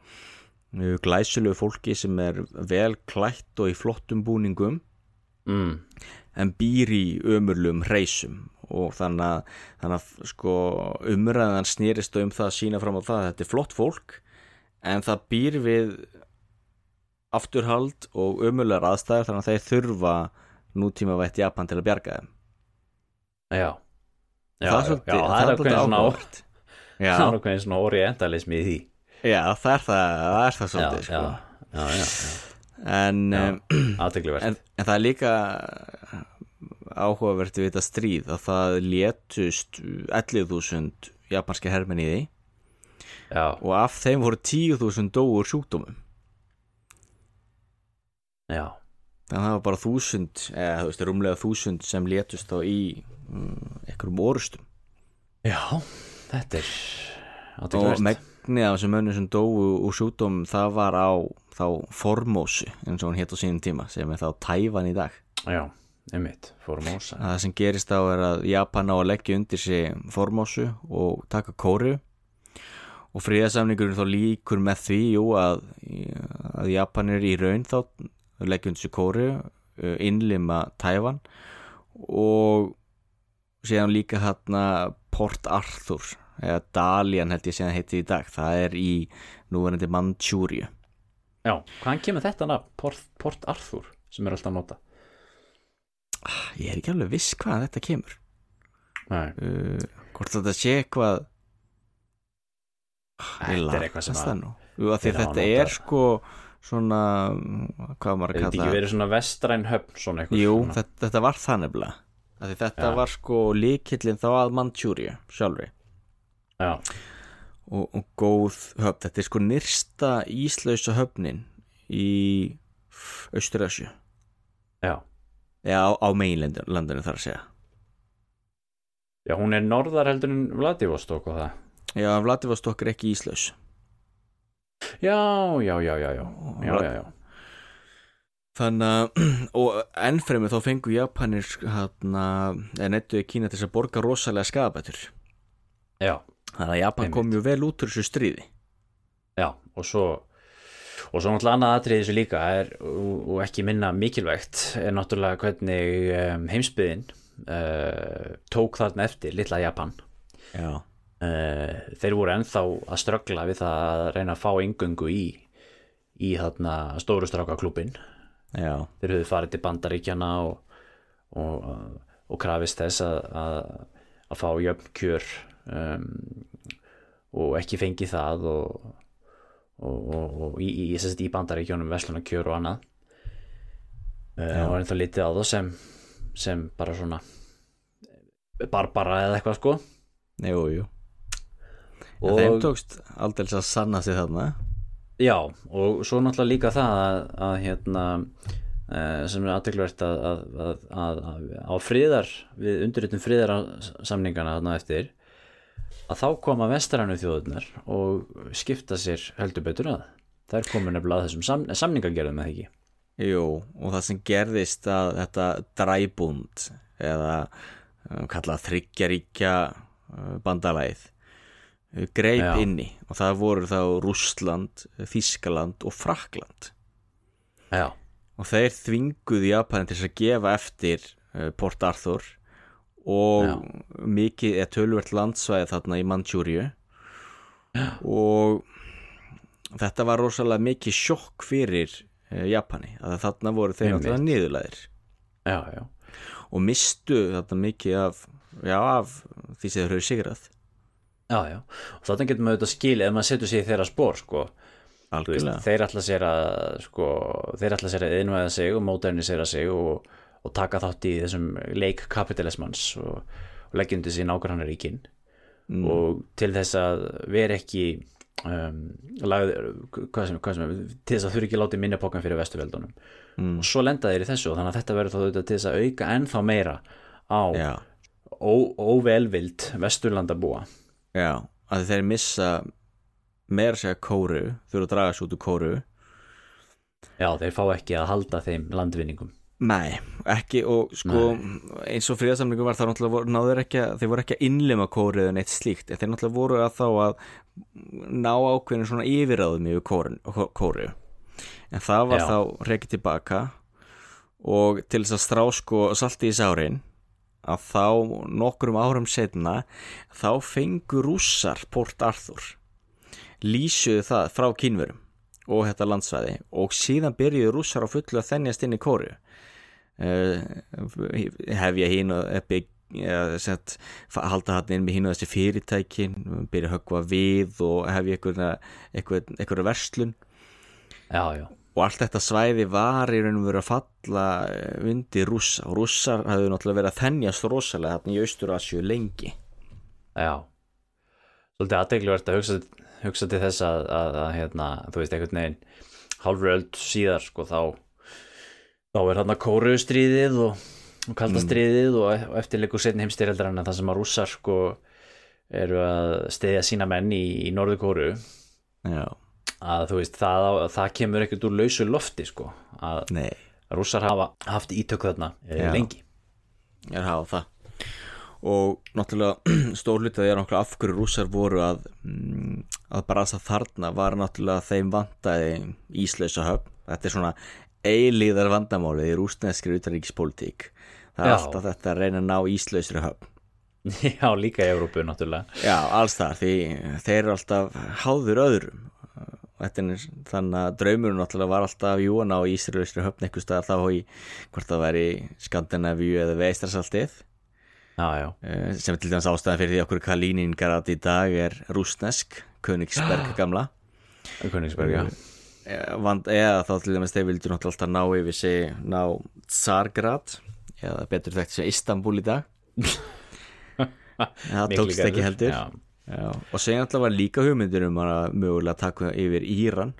glæsulegu fólki sem er vel klætt og í flottum búningum. Mm, en býr í ömurlum reysum og þannig að, þannig að sko, umræðan snýrist um það að sína fram á það að þetta er flott fólk. En það býr við afturhald og ömurlegar aðstæður þannig að þeir þurfa nútíma vætt Japan til að bjarga þeim. Já. Já, það er það er svolítið ákveðin svona, áhugavert. það er já, ákveðin svona orientalismi í því já, það er það, það, er það svolítið já, sko. já, já, en, um, en, en það er líka áhugavert við þetta stríð að það létust 11.000 japanski hermenn í því já, og af þeim voru 10.000 dóur sjúkdómum. Já, þannig að það var bara þúsund eða þú veist, rúmlega þúsund sem létust þá í um, einhverjum orustum já þetta er og aðteglivert megnið af þessum mönnum sem dóu úr sjúkdómum það var á þá Formósu eins og hún hétt á sínum tíma sem er þá Tævan í dag. Já, einmitt, Formosa. Það sem gerist þá er að Japan á að leggja undir sig Formósu og taka Kóru og friðarsamningurinn þá líkur með því jú, að, að Japanir í raun þá leggjum þessu kóru innlima Tævan og síðan líka hérna Port Arthur eða Dalian held ég síðan heiti í dag. Það er í núverandi Manchúriu Já, hvaðan kemur þetta nafn, Port, Port Arthur sem er alltaf að nota. Ég er ekki alveg viss hvaðan þetta kemur. Nei, uh, hvort þetta sé eitthvað þetta er eitthvað sem að að þetta er sko svona hvað maður Er að þetta kalla ekki verið svona vestræn höfn svona Jú, svona? þetta, þetta var það nefnilega. Að þetta Já. var sko líkillin þá að Manchúriu sjálfri. Já, og, og góð höfn. Þetta er sko nyrsta íslausa höfnin í Austurasju já. Eða á, á meginlandinu þar að segja. Já, hún er norðar heldur en Vladivostok og það. Já, Vladivostok er ekki íslaus. Já, já, já, já, já. Já, já, já. Þannig að, og ennfremur þá fengu Japanir hérna, eða nettuði Kína til að borga rosalega skadabætur Já, Þannig að Japan kom mjög vel út úr þessu stríði. Já, og svo og svo náttúrulega annað atriði þessu líka er, og, ekki minna mikilvægt er náttúrulega hvernig um, heimsbyðin uh, tók þarna eftir litla Japan. Já, uh, þeir voru ennþá að ströggla við það að reyna að fá yngöngu í í þarna stóru strákaklúbin já, þeir höfðu farið til bandaríkjana og, og, og krafist þess að, að, að fá jöfn kjör um, og ekki fengi það og, og, og, í, í, í, í bandaríkjónum vesluna kjör og annað. Og ennþá litið á það sem, sem bara svona barbara eða eitthvað sko. Jú, jú. Og, og... Þeim tókst aldrei að sanna sig þarna. Já, og svo náttúrulega líka það að, að hérna uh, sem er aðtegluvert að, að, að, að á friðar við undirritum friðarsamningana þarna eftir að þá koma vestarannu þjóðunar og skipta sér heldur betur að. Þær komu nefnilega að þessum sam, samningagerðum eða ekki? Jú, og það sem gerðist að þetta dræbund eða um, kallað þryggjaríkja uh, bandalæð uh, greip Já. inni og það voru þá Rússland, Þískaland og Frakland Já, og þeir þvinguðu Japanin til að gefa eftir uh, Port Arthur og Já. mikið er tölvert landsvæði þarna í Manchúriu og þetta var rosalega mikið sjokk fyrir uh, Japani að þarna voru þeir náttúrulega niðurlæðir já, já. Og mistu þarna mikið af, já, af því sem þeir höfðu sigrað. Já, já, og þarna getur maður auðvitað skil ef maður setur sig í þeirra spór sko. Veist, þeir ætla sér að sko, þeir ætla sér að innvæða sig og modernisera sig og, og taka þátt í þessum leik kapitalismans og, og leggja undir sín ákvæðanaríkin mm. og til þess að vera ekki um, lagð, hvað sem, hvað sem, til þess að þurfi ekki látið minnipokan fyrir vestuveldunum mm. og svo lenda þeir í þessu og þannig að þetta verður þá auðvitað til þess að auka ennþá meira á já, ó, óvelvild vesturlandabúa. Já, að þeir missa meira segja kóru þurfa að draga svo út úr kóru Já, þeir fá ekki að halda þeim landvinningum Nei, ekki og sko eins og fríðarsamlingum var það náttúrulega voru, náður ekki að, þeir voru ekki að innlima kóru eða neitt slíkt, þeir náttúrulega voru að þá að ná ákveðinu svona yfirráðum yfir kóru en það var Já. þá reykið tilbaka og til þess að strá sko salti í sárin að þá nokkrum árum setna þá fengu rússar Port Arthur lýsuðu það frá kínverum og þetta landsvæði. Og síðan byrjuðu rússar á fullu að þennjast inn í kóru uh, hef ég hín og bygg eða sett, halda hann inn með hín og þessi fyrirtækin byrja að höggva við og hef ég einhverja, verslun. Já, já, og allt þetta svæði var í raunum verið að falla eh, undir rússa. Og rússar hafðu náttúrulega verið að þennjast rosalega þarna í Austurasju lengi. Já. Svolítið aðdegluvert að hugsa, hugsa til þess að, að, að hérna, þú veist einhvern veginn hálfur öld síðar sko þá þá er hérna kóruustríðið og, og kaldastríðið og, og eftirleikur setni heimstyrjaldar en það sem að rússar sko eru að stiðja sína menn í, í norðu kóru Já, að þú veist það, það kemur ekkert úr lausu lofti sko að nei, rússar hafa haft ítök þarna e, Já. lengi. Ég er að hafa það. Og náttúrulega stórlitað er náttúrulega af hverju rússar voru að mm, að brasa þarna var náttúrulega að þeim vantaði íslausa höfn. Þetta er svona eilíðar vandamálið í rúsneskri utaríkispolítík það er Já. alltaf þetta að reyna að ná íslausri höfn. Já, líka í Evrópu náttúrulega. Já, alls þar, því þeir eru alltaf háður öðrum. Er þannig að draumurinn náttúrulega var alltaf jú að ná íslausri höfn einhvers staðar þá í hvort það væri Skandinavíu eða Veistrasaltið Já, já, eh, sem er til dæmis ástæðan fyrir því okkur Kaliningrad í dag er rúsnesk Königsberg gamla. Königsberg, já. Eh, vand, eða þá til dæmis þeir vildu náttúrulega alltaf ná yfir sig ná Tsargrad eða betur þekkt sem Istanbul í dag það tókst ekki heldur já. Já, og segja alltaf var líka hugmyndir um að mögulega taka yfir Íran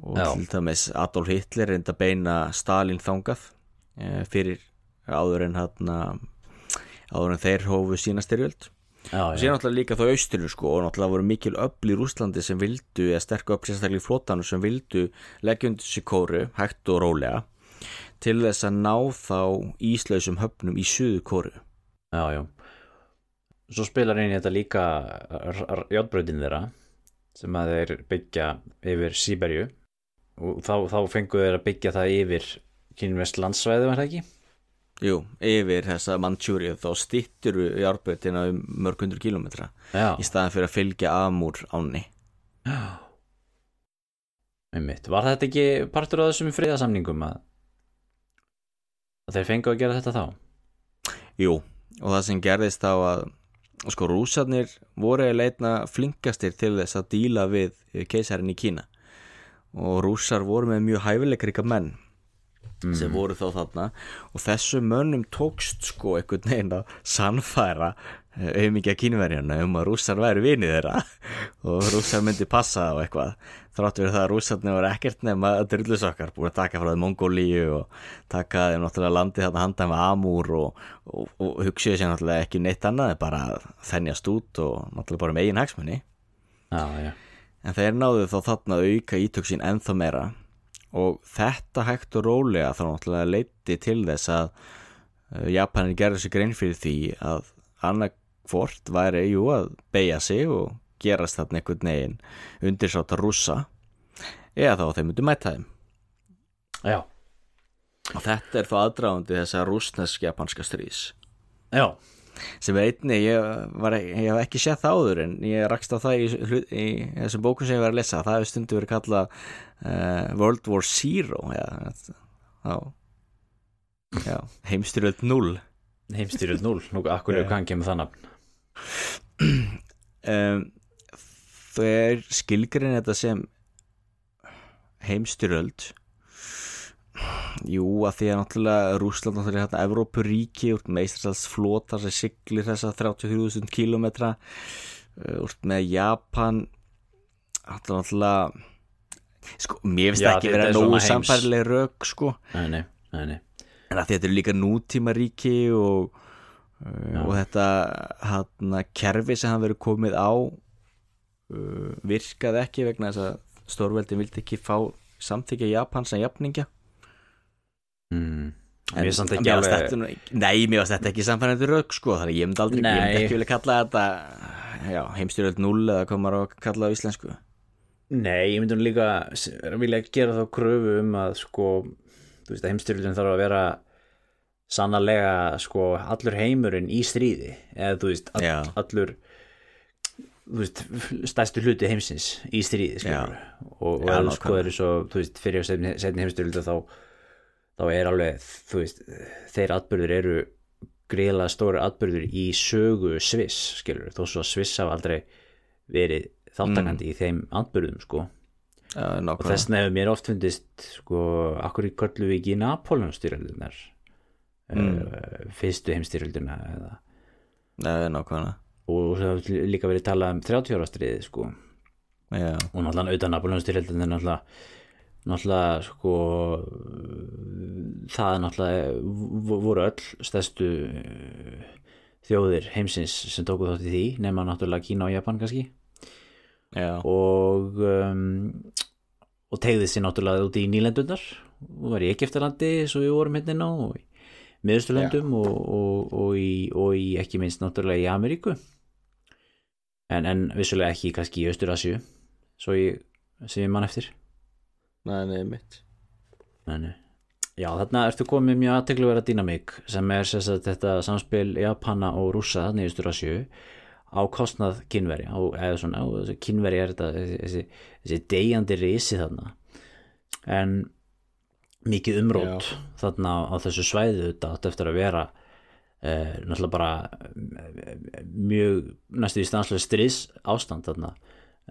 og Já. til dæmis Adolf Hitler reynda beina Stalin þangað e, fyrir áður en hann áður en þeir hófu sína styrjöld og síðan náttúrulega líka þá austurinn sko og náttúrulega voru mikil öfl í Rúslandi sem vildu eða sterk öfl sérstaklega í flótanu sem vildu leggja undir sig kóru hægt og rólega til þess að ná þá íslausum höfnum í suðu kóru já, já. Svo spilar í þetta líka játbröðin þeirra sem að þeir byggja yfir Sýberju og þá, þá fengu þeir að byggja það yfir kynvest landsvæði var það ekki? Jú, yfir þessa Manchúrið þá stýttur járbreytina um mörg hundur kílómetra Já, í staðan fyrir að fylgja Amúr áni einmitt. Var þetta ekki partur af þessum friðasamningum að, að þeir fengu að gera þetta þá? Jú, og það sem gerðist þá að sko rúsarnir voru að leitna flinkastir til þess að díla við keisarinn í Kína. Og rúsar voru með mjög hæfileikaríka menn sem voru þá þarna. Og þessu mönnum tókst sko einhvern veginn að sannfæra auðmikið kínverjana um að rússar væri vinið þeirra. Og rússar myndi passa á eitthvað. Þráttur það að rússarnir var ekkert nema drullusokkar búin að taka frá þeim Mongólíu og taka þeim náttúrulega landið þarna handa með Amúr og, og, og hugsiðu sér náttúrulega ekki neitt annað en bara að þennjast út og náttúrulega bara um eigin hagsmunni Já, já, en þeir náðu þá þarna auka ítök sín ennþá meira og þetta hægt og rólega þá náttúrulega leiti til þess að uh, Japanin gerði sér grein fyrir því að annarkvort væri jú að beigja sig og gerast þarna einhvern veginn undirsáta rússa eða þá að þeir myndu mæta þeim. Já, og þetta er þá aðdráðandi þess að rúsnesk-japanska stríðs. Já. Sem einni, ég, var, ég hef ekki séð það áður en ég rakst á það í, hlut- í þessum bókum sem ég var að lesa. Það hefur stundu verið kallað uh, World War Zero já, já, já, heimstyrjöld 0 Heimstyrjöld 0, nú akkur Já. hvaðan kemur það nafn? Um, þau er skilgrin þetta sem heimstyrjöld jú að því að náttúrulega Rúsland náttúrulega er hérna Evrópuríki úr meistrasals flota sem siglir þessa 33.000 kilometra uh, úr með Japan. Þetta náttúrulega sko, mér finnst Já, ekki vera er nógu sambærlega rök sko. Nei, nei, nei, en að þetta eru líka nútímaríki og, uh, og þetta hann kerfi sem hann verið komið á uh, virkaði ekki vegna þess að stórveldin vildi ekki fá samþykja Japan sem jafningja Mm. Mér er samt ekki alveg þetta, nei, mér varst þetta ekki samfænandi rauk sko, þannig að ég myndi aldrei, ég myndi Nei. ekki vilja kalla þetta já, heimstyrjöld 0 eða á að kalla á íslensku Nei, ég myndi líka vilja gera þá kröfu um að sko, þú veist að heimstyrjöldin þarf að vera sannarlega sko allur heimurinn í stríði eða þú veist, all, Já. allur þú veist, stærstu hluti heimsins í stríði skilur og, og Já, nákvæmlega. sko er svo, þú veist, fyrir setni, setni heimstyrjöldu þá, þá er alveg, þú veist þeir atbyrður eru greiðlega stóri atbyrður í sögu Sviss, skilur, þó svo að Sviss hafa aldrei verið þáttakandi í þeim atbyrðum, sko. Já, og þess vegna hefur mér oft fundist sko, akkur í köllu við ekki Napoleonstyrjaldunar Mm. uh, fyrstu heimstyrjalduna eða? Já, nákvæmlega. Og það hefur líka verið talað um 30 ára stríði sko. Já, og náttúrulega auðvitað Napoleonstyrjaldun er náttúrulega náttúrulega sko það er náttúrulega vo- voru öll stærstu uh, þjóðir heimsins sem tóku þátt í því nema náttúrulega Kína og Japan kannski. Já, og um, og tegði sér náttúrulega út í nýlendundar og var í Egiptalandi svo við vorum hérna og í miðusturlöndum og, og, og, og í ekki minnst náttúrulega í Ameríku. En, en vissulega ekki kannski í Austur-Asíu svo ég sem ég mann eftir Nei, nei, mitt Nei, Já, þarna ertu komið mjög aðteglu dýnamík sem er að þetta samspil Japana og Rússa þannig í Austur-Asíu á kostnað kynveri á, eða svona, á, kynveri er þetta þessi, þessi deyjandi risi þarna en mikið umrótt Já. þarna á þessu svæðu þetta átt eftir að vera eh, náttúrulega bara eh, mjög næstu í stanslega stríðs ástand þarna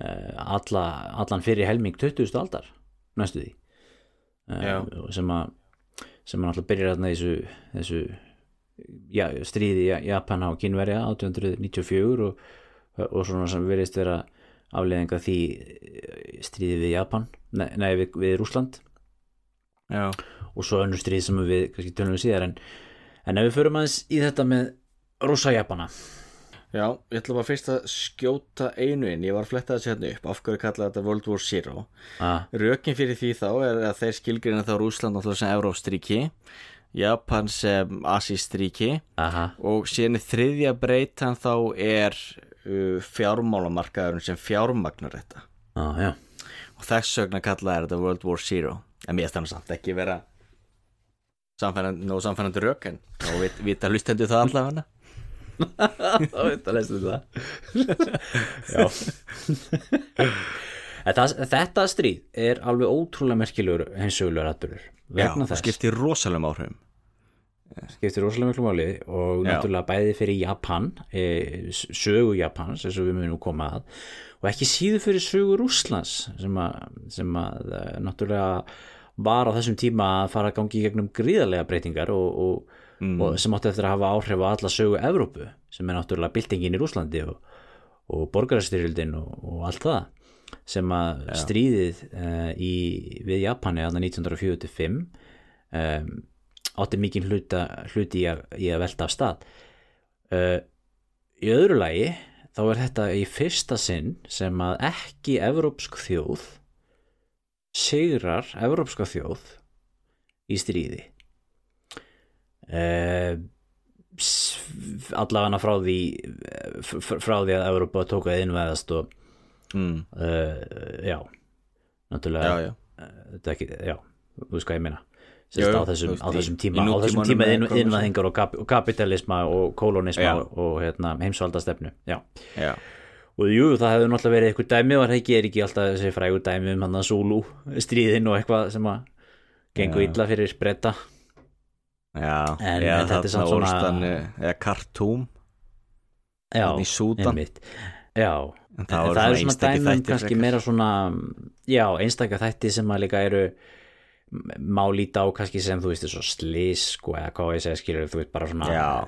eh, alla, allan fyrir helming 20. aldar næstu því. Eh, sem að sem að byrjar þarna í þessu, þessu já, stríði í Japana og Kínverja 1894 og, og svona sem verðist vera afleðinga því eh, stríði við Japan nei, nei við, við Rúsland Já, og svo önnur stríð sem við kannski tölum við síðar en, en ef við förum aðeins í þetta með Rússa-Japana Já, ég ætla bara fyrst að skjóta einu inn, ég var að fletta þessu hérna upp. Af hverju kalla þetta World War Zero? Ah, Rökin fyrir því þá er að þeir skilgrina þá Rúsland náttúrulega sem Evrópstríki Japan sem Asístríki aha, og síðan þriðja breytan þá er uh, fjármálamarkaðurinn sem fjármagnar þetta. Ah, já. Og þess vegna kalla er þetta World War Zero. En mér stannar samt ekki vera samfærandi, nóg samfærandi rök en þá vit, vita hlustendu það allavega þá veit að það já. Þetta, þetta stríð er alveg ótrúlega merkilegur heimsögulegur atbyrður Já, vegna það þess. skiptir rosalegum áhrifum. Skiptir rosalega miklu máli og Já. náttúrulega bæði fyrir Japan e, sögu Japans eins og við munum koma að og ekki síður fyrir sögu Rússlands sem að, sem að e, náttúrulega var á þessum tíma að fara að gangi í gegnum gríðarlega breytingar og, og, og sem átti eftir að hafa áhrif á alla sögu Evrópu sem er náttúrulega byltingin í Rússlandi og, og borgarastyrjöldin og, og allt það sem að stríðið uh, í, við Japani aðna 1945 um, átti mikið hluta, hluti í að, í að velta af stað. Uh, í öðru lagi þá er þetta í fyrsta sinn sem að ekki evrópsk þjóð sigrar evrópska þjóð í stríði uh, allavega frá því f- frá því að Evrópa tók að innvæðast og mm. uh, já náttúrulega Já, já, þetta er ekki, já, þú veist hvað ég meina á, þessum, á í tíma á þessum tíma innvæðingar og, kap, og kapitalisma og kolonisma Já. og, hérna, heimsvaldastefnu já. já, og jú, það hefur náttúrulega verið eitthvað dæmi og það er ekki alltaf þessi frægur dæmi um hann að Zulu stríðin og eitthvað sem að gengur illa fyrir breyta já En- já, en þetta er þarna samt svona- orðstan, eh, eða Khartoum. Já, Þarna einmitt. já, en En það, það, það er svona dæmi um kannski meira svona já, einstaka þætti sem að líka eru má líta á kannski sem þú veist svo slís sko, eða hvað ég segja skilur þú veist bara svona Já.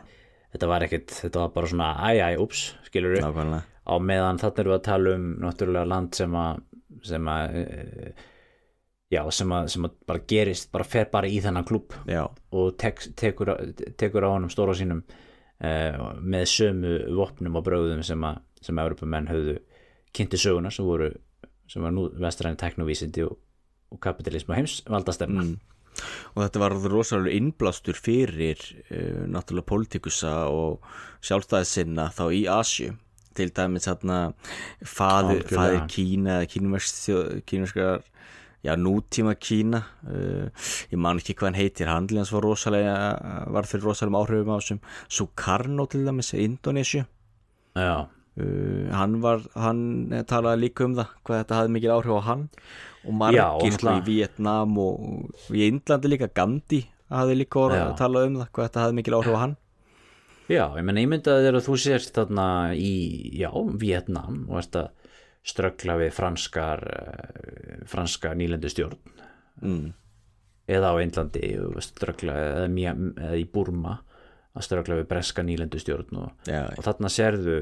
þetta var ekkit, þetta var bara svona æj, ups, skilur nákvæmlega. Á meðan erum við að tala um náttúrulega land sem að sem að eh, já, sem að, sem að bara gerist bara fer bara í þennan klúb já, og tek, tekur, tekur á honum stóra sínum uh, með sömu vopnum og bröðum sem að sem að Európumenn höfðu kynnti söguna sem voru sem var nú vestræni teknovísindi og, og kapitalism og heimsvaldastefna. Mm. og þetta var rosalega innblástur fyrir uh, náttúrulega politikusa og sjálfstæðissinna þá í Asju til dæmis þarna faðir, faðir Kína eða kínverskar já, nútíma Kína uh, ég man ekki hvað hann heitir handlíðans var rosalega var fyrir rosalega áhrifum á þessum. Sukarno til dæmis, Indonésiu já, Uh, hann var, hann talaði líka um það hvað þetta hafði mikil áhrif á hann. Og Já, margir sko í Vietnam og, í Indlandi líka Gandhi hafði líka orð Já. að tala um það hvað þetta hafði mikil áhrif á hann. Já, ég menna ég myndi að þér að þú sést þarna í, já, Vietnam og að ströggla við franskar eh, franska nýlendu stjórn mm. eða á Einlandi ströggla eða, eða í Burma að ströggla við breska nýlendu stjórn og, Já, og þarna sérðu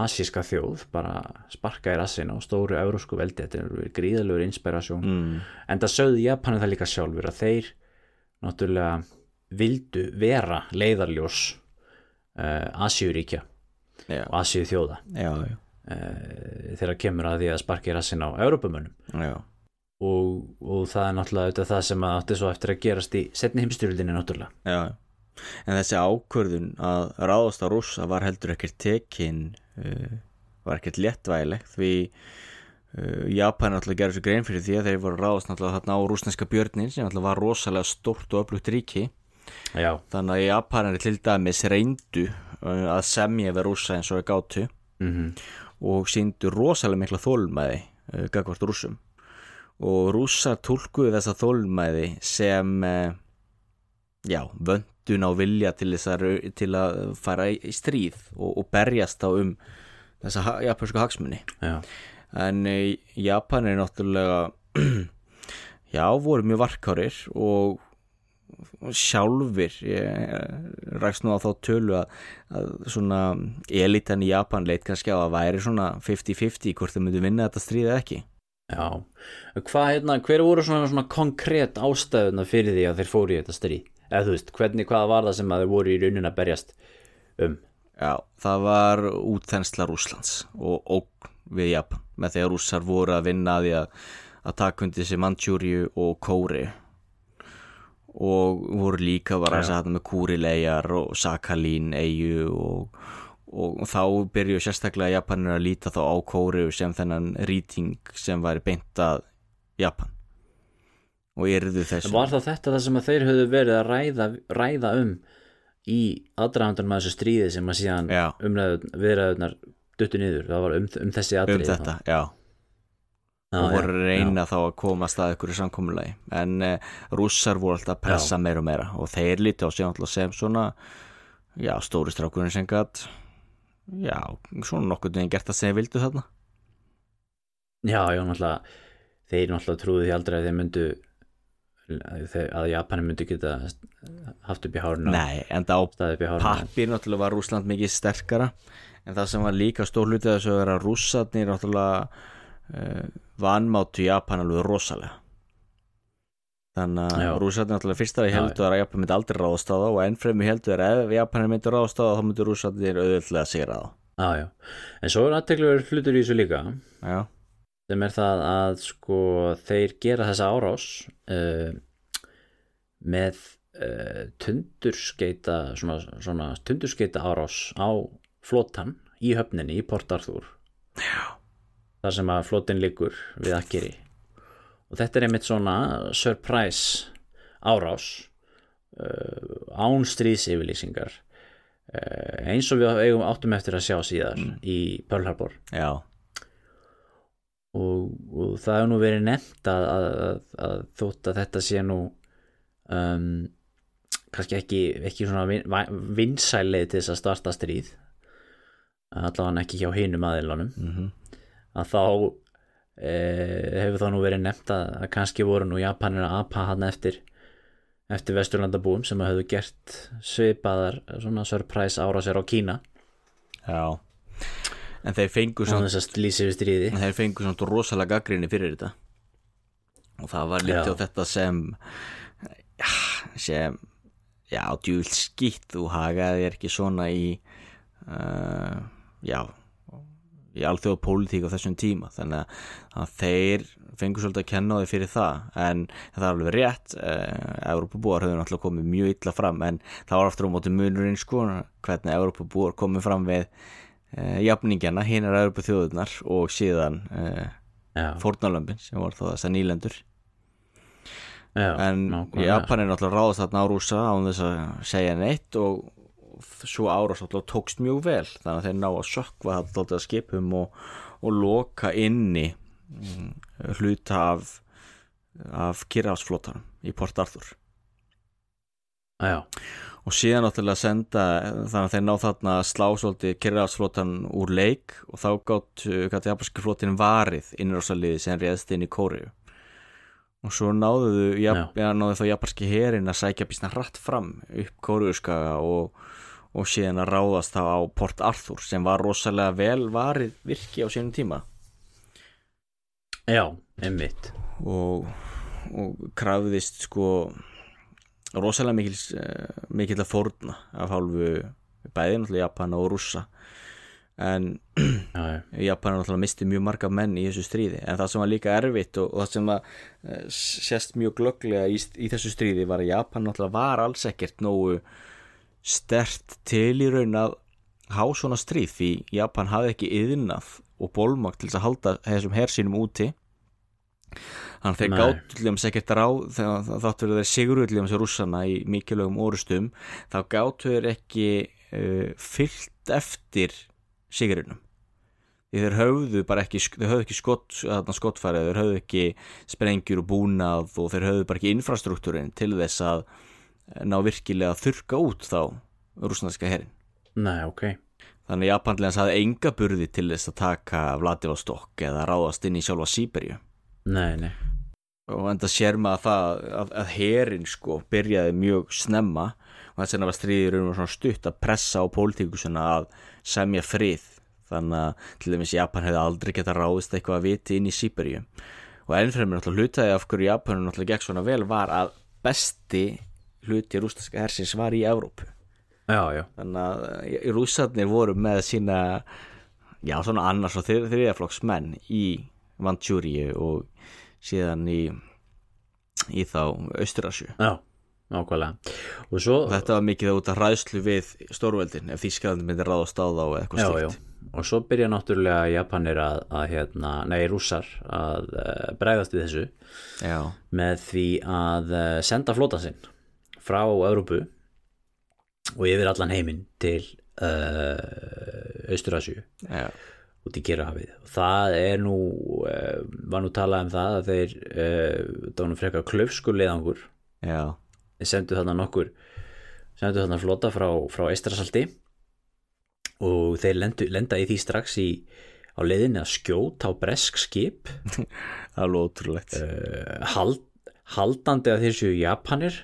asíska þjóð bara sparka í rassina og stóru eurósku veldi, þetta er gríðalegur inspirasjón mm. en það sögðu Japani það líka sjálfur að þeir náttúrulega vildu vera leiðarljós uh, Asíuríkja já, og Asíu þjóða já, já, uh, þegar kemur að því að sparka í rassina á Európumönnum já. og, og það er náttúrulega það sem að átti svo eftir að gerast í setni heimstyrjöldinni náttúrulega. Já. En þessi ákvörðun að ráðast á rússa var heldur ekkert tekin uh, var ekkert léttvægileg því uh, Japan alltaf gerði svo grein fyrir því að þeir voru ráðast alltaf þarna á rúsneska björnin sem alltaf var rosalega stort og öflugt ríki. Já, þannig að Japanari til dæmis reyndu að semja við rúsa eins og við gátu. Mhm, og síndu rosalega mikla þólmæði uh, gagvart rússum. Og rússar tólkuðu þessa þólmæði sem uh, já, vöndun á vilja til, þess að, rau- til að fara í stríð og, og berjast á um þessa japansku hagsmunni já, en uh, Japan er náttúrulega já, voru mjög varkárir og sjálfur ég rækst nú á þá tölu að, að svona elitan í Japan leit kannski á að væri svona 50-50 hvort þau myndu vinna þetta stríð eða ekki. Já. Hvað hérna, hver voru svona, svona konkrétt ástæðuna fyrir því að þeir fóru í þetta stríð? Eða þú veist, hvernig, hvað var það sem að þeir voru í raunin að berjast um? Já, það var útþensla Rúslands og ógn við Japan með því að rússar voru að vinna að því að, að taka undir sig Manchúriu og Kóri og voru líka var að segja með Kúrilegar og Sakhalín eigu og, og, þá byrju sérstaklega Japanir að líta þá á Kóri sem þennan rýting sem væri beint að Japan. Og yrðu þessu Var það þetta það sem þeir höfðu verið að ræða, ræða um í aðdraðandunum að þessu stríði sem að síðan umræðu, viðræðunar duttu niður, það var um, um þessi um atrið þetta, já og voru að reyna þá að koma að ykkur í samkomulagi. En uh, rússar voru alltaf að pressa meira og meira. Og þeir líti á sig náttúrulega sem svona já, stóri strákurinn sem gætt já, svona nokkuð en gert sem þeir vildu þarna. Já, já, náttúrulega þeir náttúrulega trúðu því aldrei að þeir myndu að Japani myndu geta haft upp í hárinu nei, en það á pappir náttúrulega var Rússland mikið sterkara. En það sem var líka stór hluti að þessu að vera rússarnir náttúrulega vanmáttu Japan alveg rosalega. Þannig að rússarnir náttúrulega fyrst að ég heldur að Japan myndi aldrei ráðast á þá og ennfremi heldur að ef Japan myndi ráðast á þá þá myndi rússarnir auðvöldlega sigra þá. Já, já, en svo er aðtekluður hlutur í þessu líka. Já, sem er það að sko þeir gera þessa árás uh, með uh, tundurskeita svona, svona tundurskeita árás á flotan í höfninni í Port Arthur. Já. Þar sem að flotin liggur við Akkeri. Og þetta er einmitt svona surprise árás uh, án stríðsifilýsingar uh, eins og við eigum áttum eftir að sjá síðar í Pearl Harbor. Já, og, og það hefur nú verið nefnt að, að, að, þótt að þetta sé nú um, kannski ekki, ekki svona vin, vinsælið til þess að starta stríð allavega ekki hjá hinum aðilunum. Mhm að þá e, hefur það nú verið nefnt að, að kannski voru nú Japanir að apa hann eftir eftir vesturlandabúum sem að höfðu gert svipaðar svona surprise árásir á Kína. Já. En þeir fengu þeir fengu samt rosalega gaggrinni fyrir þetta. Og það var litið á þetta sem já, sem já, djúvill skýtt. Þú hagaði ekki svona í uh, já í alþjóða pólitík á þessum tíma. Þannig að, þeir fengu svolítið að kenna því fyrir það. En það er alveg rétt Európabúar höfðu náttúrulega komið mjög illa fram en það var aftur á móti munurinn sko hvernig Európabúar komið fram við uh, jafningjana, hinar Európa þjóðunar og síðan uh, já, fórnalömbin sem var þá þess að nýlendur. Já, en. Japan er náttúrulega ráðast þarna á rúsa án þess að segja neitt og svo árás náttúrulega tókst mjög vel. Þannig að þeir ná að sökva að skipum og, og loka inni mm, hluta af af kyrrafsflótanum í Port Arthur. Já, og síðan náttúrulega senda þannig að þeir ná þarna að slá svolítið kyrrafsflótan úr leik og þá gátt, japanski flótin varið innrásaliði sem réðst inn í Kóriu og svo náðu, Já. jap, ja, náðu þá japanski herin að sækja bísna hratt fram upp Kóriuskaga og, og síðan að ráðast þá á Port Arthur sem var rosalega vel varið virki á sínum tíma. Já, einmitt. Og, og krafðist sko rosalega mikil, uh, mikil að fórna af hálfu bæði náttúrulega Japana og Rússa. En já, Japana náttúrulega misti mjög marga menn í þessu stríði. En það sem var líka erfitt og, og það sem að uh, sést mjög glögglega í, í þessu stríði var að Japan náttúrulega var alls ekkert nógu stert til í raun að há svona stríð því Japan hafði ekki yðnað og bólmakt til að halda þessum hersínum úti Þannig að þeir Nei. gátt til þess ekkert ráð þegar það þáttu verið þeir sigurulljum sem rússana í mikilvægum orustum þá gáttu þeir ekki uh, fyllt eftir sigurinnum þeir höfðu bara ekki höfðu ekki skott, skottfærið þeir höfðu ekki sprengjur og búnað og þeir höfðu bara ekki infrastruktúrin til þess að ná virkilega að þurka út þá rússneska herin Nei, ok. Þannig Japanlega hafði enga burði til þess að taka Vladivostok eða ráðast inn í sjálfa Sýberju Nei, nei. Og enda sér maður það að, að herin sko byrjaði mjög snemma. Og þess vegna var stríður um svona stutt að pressa á pólitíkusuna að semja frið. Þannig að til dæmis Japan hefði aldrei geta ráðist eitthvað að viti inn í Sýberíu og ennfremur náttúrulega hlutaði af hverju Japanu náttúrulega gekk svona vel var að besti hluti rústaska hersins var í Evrópu. Já, já, þannig að eh, rússarnir voru með sína já svona annars og þrið, þriðaflokks menn í Manchúriu og síðan í í þá Austurasju já, nákvæmlega. Og svo, þetta var mikið út að ræðslu við stórveldin ef Þýskalandi myndi ráðast á þá eða eitthvað já, já. Slíkt Og svo byrja náttúrulega Japanir að, að hérna, nei, rússar að uh, bregðast við þessu já, með því að uh, senda flóta sinn frá Evrópu og yfir allan heiminn til uh, Austurasju já, út í Kirrahafið og það er nú uh, var nú talað um það að þeir uh, það var nú frekar klöfskur leiðangur. Já, þeir sendu þarna nokkur sendu þarna flota frá, frá Eistrasalti og þeir lendu, lenda í því strax í á leiðinni að skjóta á bresk skip. Alveg ótrúlegt. Uh, hald, haldandi að þeir séu Japanir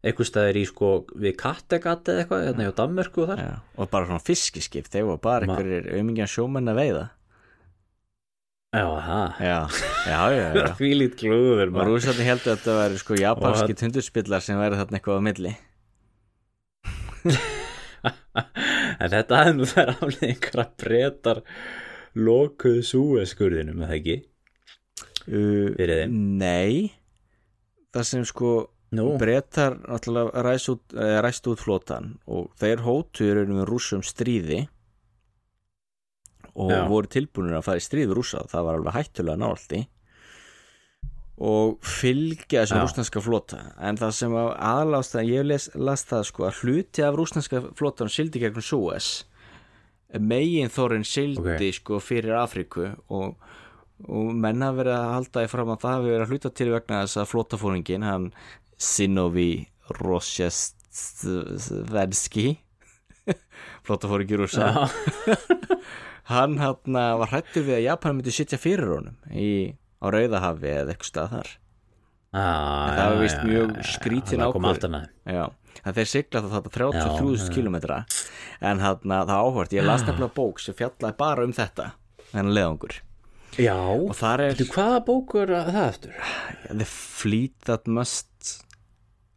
eitthvað staðir í sko við Kattegat eða eitthvað, hérna hjá Danmörku og þar já. og bara svona fiskiskip þeir voru bara Ma- einhverjir aumingjan sjómenn að veiða já, það já, já, já, já. því lít glúður og maður. rússarnir heldur að þetta væri sko japanski Og- tundurspillar sem væri þarna eitthvað á milli en þetta hefði nú þær afleðingar að breytar lokuðu súeskurðinum, eða ekki uh? Nei Það sem sko Nú, brettar náttúrulega ræst út, eh, ræst út flotan og þeir hótuður um rússum stríði og Já. voru tilbúinir að fara í stríð við rússa það var alveg hættulega náldi og fylgja þessum Já. rússneska flota en það sem aðlást að ég les, las það sko að hluti af rússneska flotan sildi gegnum Suez megin þorrin sildi Ok. sko fyrir Afríku og, og menn hafa verið að halda í fram að það hafi verið að hluta til vegna þess að flotafóringin hann Sinovi Rosjestvenski flotafóringi rússa já, hann hann var hrættur við að Japan myndi sitja fyrir honum í, á Rauðahafi eða eitthvað stað þar. Ah, það var já, mjög já, skrítin það annað Já, en þeir sigla það þetta 33.000 Já, kilometra en hann það áhvert, ég las nefnilega bók sem fjallaði bara um þetta þennan leðangur já, er hvaða bókur er það eftir? The Fleet That Must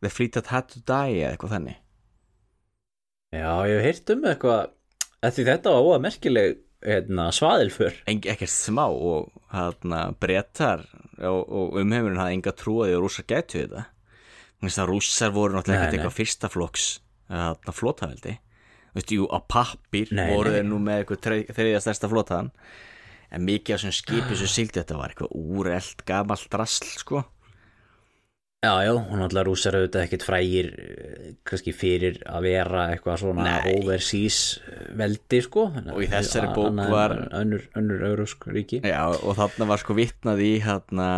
The Fleet That Had to Die eða eitthvað þannig. Já, ég hef heyrt um eitthvað að þetta var óa merkileg hérna, svaðilför. Eng, ekkert smá og hann brettar og, og umheimurinn hafði enga trúaði og rússar gætu þetta. Þannig að rússar voru náttúrulega ekkert eitthvað fyrsta flokks hann flótaveldi Veistu, jú, á pappir Nei, voru þeir nú með eitthvað þriðja stærsta flótaðan en mikið af þessum skipi sem sildi þetta var eitthvað úrelt gamalt drasl sko Já, já, hún alltaf rússar auðvitað ekkit frægir eh, kannski fyrir að vera eitthvað svona Nei. overseas veldi sko. Og í þessari bók Annað en var- önnur, önnur eurósk ríki. Já, og þarna var sko vitnað í hérna,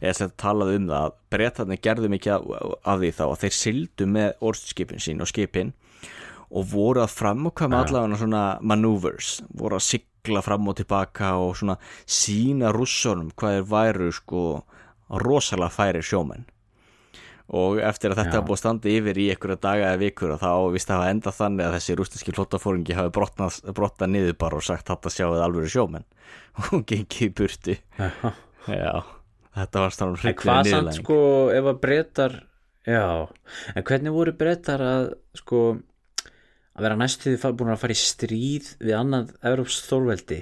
eða sem talaði um það að brettarnir gerðu mikið af, af því þá að þeir sildu með orðskipin sín og skipin og voru að framkvæma allavega svona maneuvers, voru að sigla fram og tilbaka og svona sína rússunum hvað þeir væru sko rosalega færi sjómenn og eftir að þetta er búið að standa yfir í einhverja daga eða vikur og þá vist að hafa endað þannig að þessi rústinski flóttafóringi hafi brotnað, brotnað niður bara og sagt þetta sjáuð alveg sjómenn. Og gengið í burtu. Já. Þetta var stáðum En hryllilega hvað samt niðurlæging. sko ef að breytar Já, en hvernig voru breytar að sko að vera næstu því búin að fara í stríð við annað Evróps þólveldi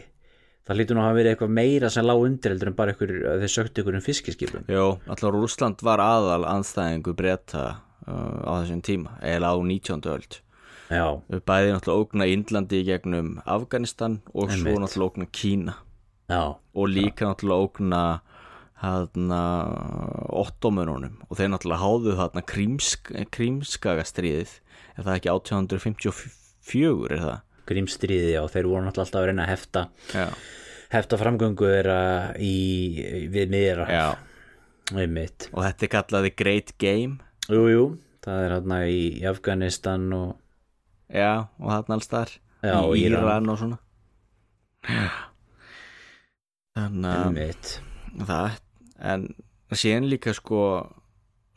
það lítur nú að hafa verið eitthvað meira sem lág undir heldur en bara ykkur, þeir söktu ykkur um fiskiskipum Jó, alltaf Rússland var aðal anstæðingu breyta uh, á þessum tíma eða á 19. öld já, bæði náttúrulega ógna Índlandi í gegnum Afganistan og svo Einmitt. náttúrulega ógna Kína já, og líka náttúrulega ógna hérna ottomununum og þeir náttúrulega háðu þarna krímsk, krímskaga stríðið er það ekki 1854 er það? Grímstríði og þeir voru náttúrulega alltaf að reyna að hefta Já, hefta framgöngu í, við miðra. Já. einmitt, og þetta er kallaði Great Game. Jú, jú. Það er hérna í Afganistan og já, og þarna alls þar Já, í Íran. Og svona. Þannig að það en síðan líka sko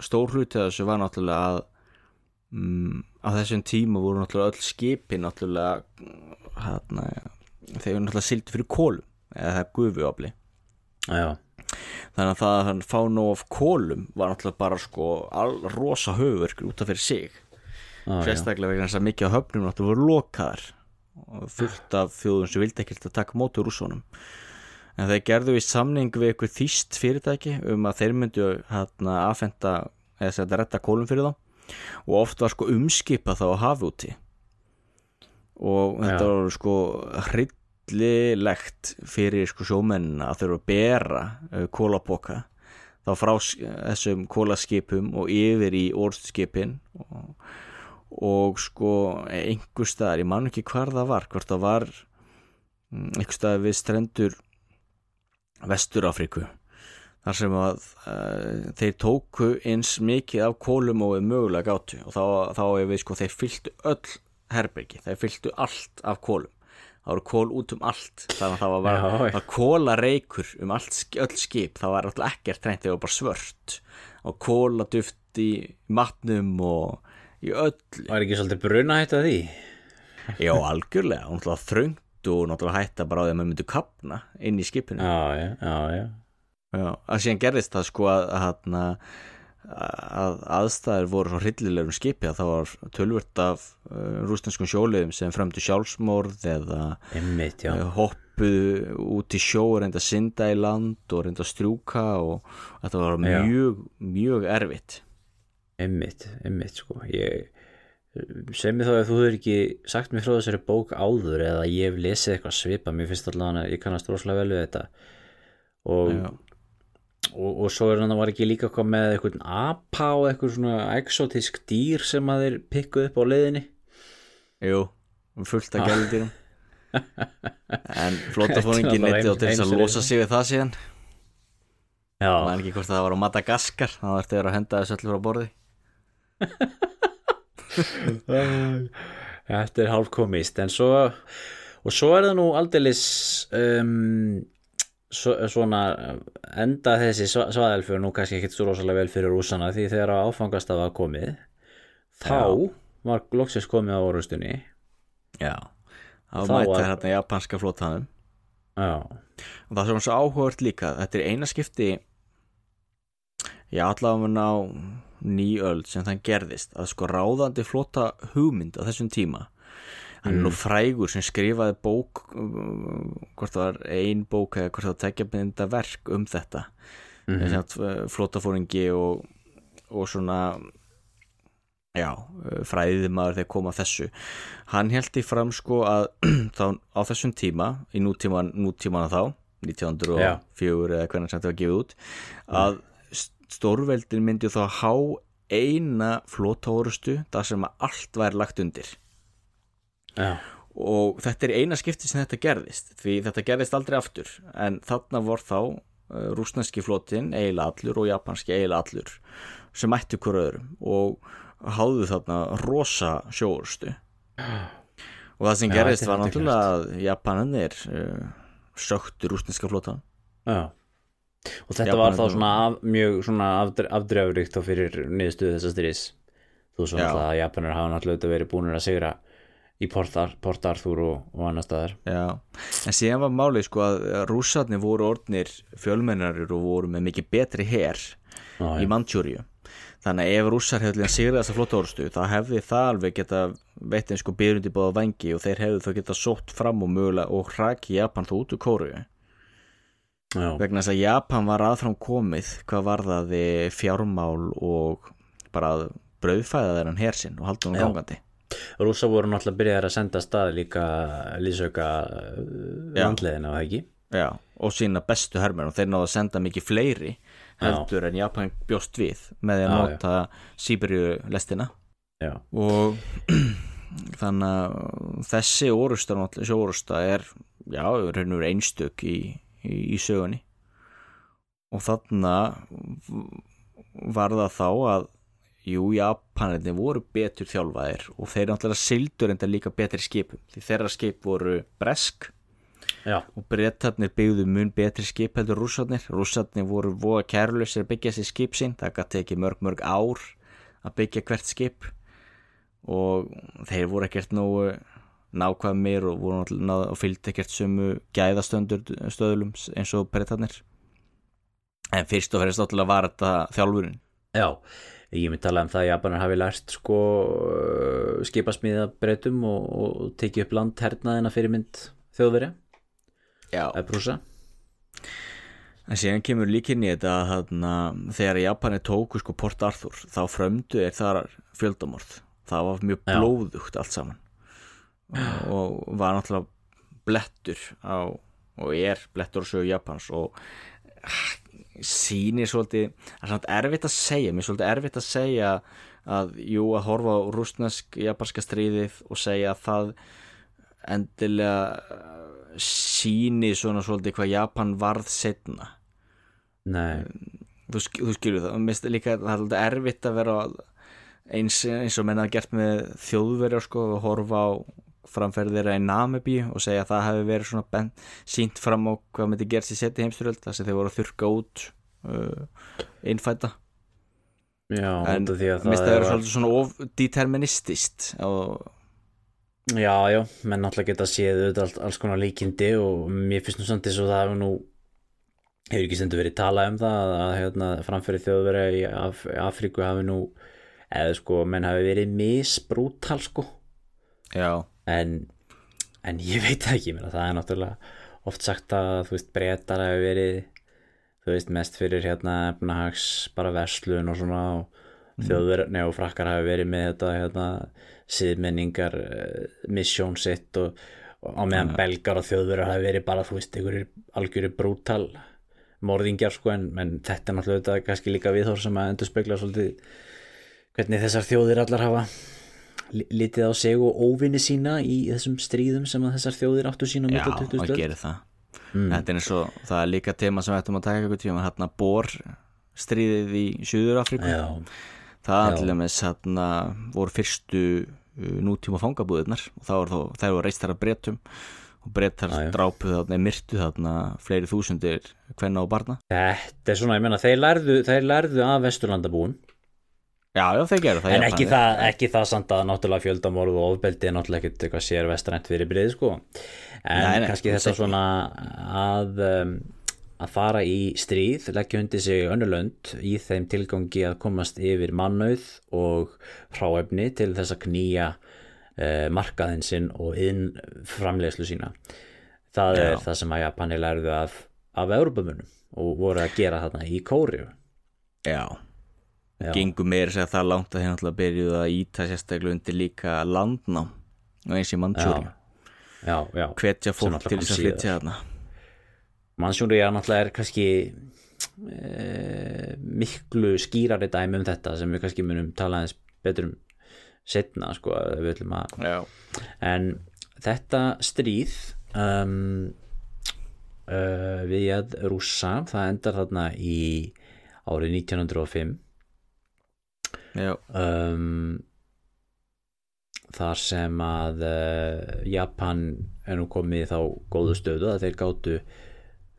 stór hluti af þessu var náttúrulega að mm, á þessum tíma voru náttúrulega öll skipi náttúrulega hérna, þeir voru náttúrulega sildi fyrir kólum eða það er gufuafli þannig að það að fá nóg af kólum var náttúrulega bara sko all, rosa höfverk út af fyrir sig. Sérstaklega vegna þess að mikið af höfnum náttúrulega voru lokaðar fullt af þjóðum sem vildi ekkert að taka móti rússonum en þeir gerðu vist samning við ykkur þýst fyrirtæki um að þeir myndu hérna aðfenda eða setja retta kólum fyrir þá og oft var sko umskipa þá að hafa úti og þetta Já. var sko hryllilegt fyrir sko sjómennina að þurfa að bera uh, kólapoka þá frá þessum kólaskipum og yfir í orðskipin. Og, og sko einhver staðar, ég man ekki hvar það var hvort það var mm, einhver staðar við strendur Vestur-Afríku þar sem að uh, þeir tóku eins mikið af kólum og við mögulega gátu. Og þá, þá er við sko þeir fylltu öll herbergi, þeir fylltu allt af kólum það voru kól út um allt. Þannig að það var, Já, var, var kólareikur um allt, öll skip, það var alltaf ekkert reynt, þeir var bara svört. Og kóladuft í matnum og í öll. Var ekki svolítið bruna hætt að því? Já algjörlega, þröngt og náttúrulega hætta bara á því að maður myndi kapna inn í skipinu. Já, já, já, já Já, að síðan gerðist það sko að, að, að aðstæður voru svo hryllilegum skipi að það var tölvört af uh, rústenskum sjóliðum sem fremdu sjálfsmorð eða einmitt, uh, hoppuðu út í sjó reynda að synda í land og reynda að strjúka og þetta var Já. mjög, mjög erfitt. Einmitt, einmitt sko. Ég sem ég þá ef þú hefur ekki sagt mér frá þessari bók áður eða ég hef lesið eitthvað svipa mér finnst allavega að ég kannast rosalega vel við þetta. Og, Já. Og, og svo er hann að var ekki líka eitthvað með eitthvað apa og eitthvað svona exotisk dýr sem að þeir pikkuð upp á leiðinni. Jú, fullt af gæludýrum. En flótafóringin Þetta er neitti á til þess að losa sig við það síðan. Já, Man ekki hvort það var á Madagaskar þá ertu þeir að henda þessu öllu frá borði. Þetta er hálf komist en svo og svo er það nú aldeilis um, svona enda þessi svaðelfur nú kannski ekkit svo rosalega vel fyrir rúsana því þegar á áfangast að var komið þá var loksins komið á orðustunni Já, þá mæta var- hérna japanska flótaðum já, og það sem var svo áhugavert líka þetta er eina skipti já allavega á nýöld sem það gerðist að sko ráðandi flóta hugmynd á þessum tíma hann er nú frægur sem skrifaði bók um, hvort það var ein bók eða hvort það tekja mynda verk um þetta. Mm -hmm. flótafóringi og, og svona já, fræðið maður þegar koma að þessu. Hann held í fram sko að þá á þessum tíma í nútíman, nútímana þá 1904 eða hvernig sem þetta var gefið út að stórveldin myndi þá há eina flótárustu þar sem að allt væri lagt undir já, og þetta er eina skipti sem þetta gerðist því þetta gerðist aldrei aftur en þarna vor þá uh, rúsneski flótin eiginlega allur og japanski eiginlega allur sem mættu hver öðrum og háðu þarna rosa sjóurustu og það sem Já, gerðist er var náttúrulega að japananir uh, söktu rúsneska flótan já. Og þetta Já, var þá svona af, mjög svona afdre, afdreifríkt þá fyrir niðurstöðu þessa styrís þú svo náttúrulega að Japanir hafa náttúrulega verið búinir að sigra í Port, Ar Port Arthur og, og annar staðar. Já, en síðan var málið sko að rússarnir voru orðnir fjölmennarir og voru með mikið betri her já, í já, Manchúriu þannig að ef rússar hefði líka sigrað þessa flotta orðstu þá hefði það alveg geta veitt eins sko byrjundi báða vangi og þeir hefðu þá geta sótt fram og mögulega og hraki Japan þá út úr kóru já, vegna þess að Japan var aðfram komið hvað varðaði fjármál og bara brauðfæða þeirran hersinn og halda hún gangandi Rúsa voru náttúrulega byrjaðar að senda stað líka lýsauka Já. landleðina og ekki? Já, og sína bestu hermenn og þeir náðu að senda mikið fleiri heldur en Japan bjóst við með að Já, nota Sýberíu lestina Já, og þannig að þessi náttúrulega, þessi orusta er já, raun og einstök í, í, í sögunni. Og þannig var það þá að jú, Japanirni voru betur þjálfaðir og þeir náttúrulega sildur enda líka betri skipum því þeirra skip voru bresk já, og brettarnir byggðu mun betri skip heldur rússarnir. Rússarnir voru voða kærlusir að byggja sér skip sín. Það gæti ekki mörg mörg ár að byggja hvert skip og þeir voru ekkert nógu nákvæmir og, voru náttúrulega og fylgdi ekkert sömu gæðastöndur stöðlum eins og brettarnir en fyrst og fremst náttúrulega var þetta þjálfurin já Ég myndi tala um það að Japanar hafi lært sko skipasmíða breytum og, og tekið upp land hernaðina fyrir mynd þjóðverja, Já. eða brúsa En síðan kemur líka inn í þetta að þarna, þegar Japanir tóku sko Port Arthur þá frömdu er þar fjöldamorð. Það var mjög blóðugt allt saman. Og, og var náttúrulega blettur á, og er blettur á sögu Japans og sýnir svolítið það er samt erfitt að segja, mér er svolítið erfitt að segja að jú að horfa á rústnesk japanska stríðið og segja að það endilega síni svona svolítið hvað Japan varð setna Nei, þú, þú skilur það, mér finnst líka það er alltaf erfitt að vera eins, eins og menna gert með þjóðverjar sko, að horfa á framferði þeirra í Namibí og segja að það hefði verið svona bent, sínt fram á hvað myndi gerst í seti heimstyrjöld þar sem þeir voru að þurka út uh, innfæta já, en því að það er vera svolítið svona deterministist og Já, já, menn náttúrulega geta séð auðvitað allt, alls konar líkindi og mér finnst nú samt eins og það hefur nú hefur ekki stendur verið talað um það að hérna, framfyrir þjóðverja í Af Afríku hafi nú eða sko, menn hafi verið misbrútal sko, já, en en ég veit það ekki, menn það er náttúrulega oft sagt að, þú veist, breytar hafi verið þú veist, mest fyrir hérna efnahags, bara verslun og svona og þjóðverja, nei og frakkar hafi verið með þetta hérna siðmenningar uh, misjón sitt og, og á meðan belgar og þjóðverjar hafi verið bara, þú veist, einhverjir algjörir brútal morðingjar sko en, en þetta er náttúrulega kannski líka viðhór sem að endur spekla svolítið hvernig þessar þjóðir allar hafa litið á sig og óvinni sína í þessum stríðum sem að þessar þjóðir áttu sína á já, milli 20 það gerir það. Þetta er eins og, það er líka tema sem við ættum að taka eitthvað tíma, hérna bor stríðið í Suður Afríku Já, það Já. til dæmis hérna voru fyrstu uh, nútíma fangabúðirnar og það voru, voru reistar að breytum og breytar drápuð þarna, myrtu þarna fleiri þúsundir hvenna og barna. Þetta er svona, ég menna, þeir lærðu, þeir lærðu af vesturlandabúum já, já, þeir gerðu það en ekki það, ekki það samt að náttúrulega fjöldamorð og ofbeldi er náttúrulega ekkert eitthvað sér vestrænt fyrir brið sko. En Nei, nei, kannski alls þetta svona að um, að fara í stríð leggja undir sig önnulönd í þeim tilgangi að komast yfir mannauð og hráefni til þess að knýja uh, markaðinn sinn og inn framleiðslu sína. Það Já. er það sem að Japani lærðu af, af Európamunum og voru að gera þarna í Kóriu já, Já. Gengur meira segja það langt að þeir náttúrulega byrjuðu að íta sérstaklega undir líka landnám og eins í já hvetja fólk til þess að flytja þarna. Mansjúriða náttúrulega er kannski e, miklu skýrari dæmi um þetta sem við kannski munum tala eins betur um setna sko, en þetta stríð um, uh, við að rússa það endar þarna í árið 1905 já, um, þar sem að uh, Japan er nú komið í þá góðu stöðu að þeir gátu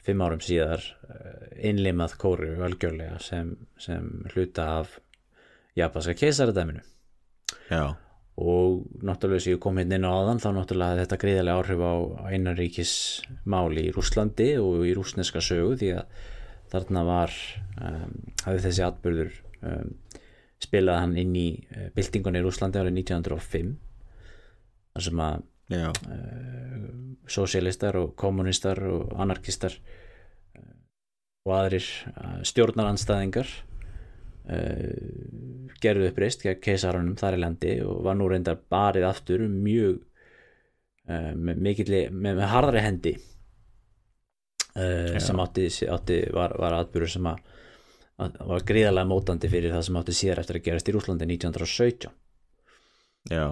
fimm árum síðar uh, innlimað kóru algjörlega sem, sem hluta af japanska keisaradæminu. Já, og náttúrulega sem ég kom hérna inn á aðan þá náttúrulega þetta greiðarlega áhrif á einanríkis máli í Rúslandi og í rúsneska sögu því að þarna var um, hafði þessi atbyrður um, spilaði hann inn í uh, byltingunni í Rúslandi árið 1905 þar sem að já, sosialistar og kommunistar og anarkistar uh, og aðrir uh, stjórnaranstæðingar uh, gerðu uppreist gegn keisarunum þar í landi og var nú reyndar barið aftur mjög uh, með, mikilli, með, með harðari hendi uh, sem átti, átti var, var atbyrður sem að, að var gríðarlega mótandi fyrir það sem átti síðar eftir að gerast í Rúslandi 1917 Já,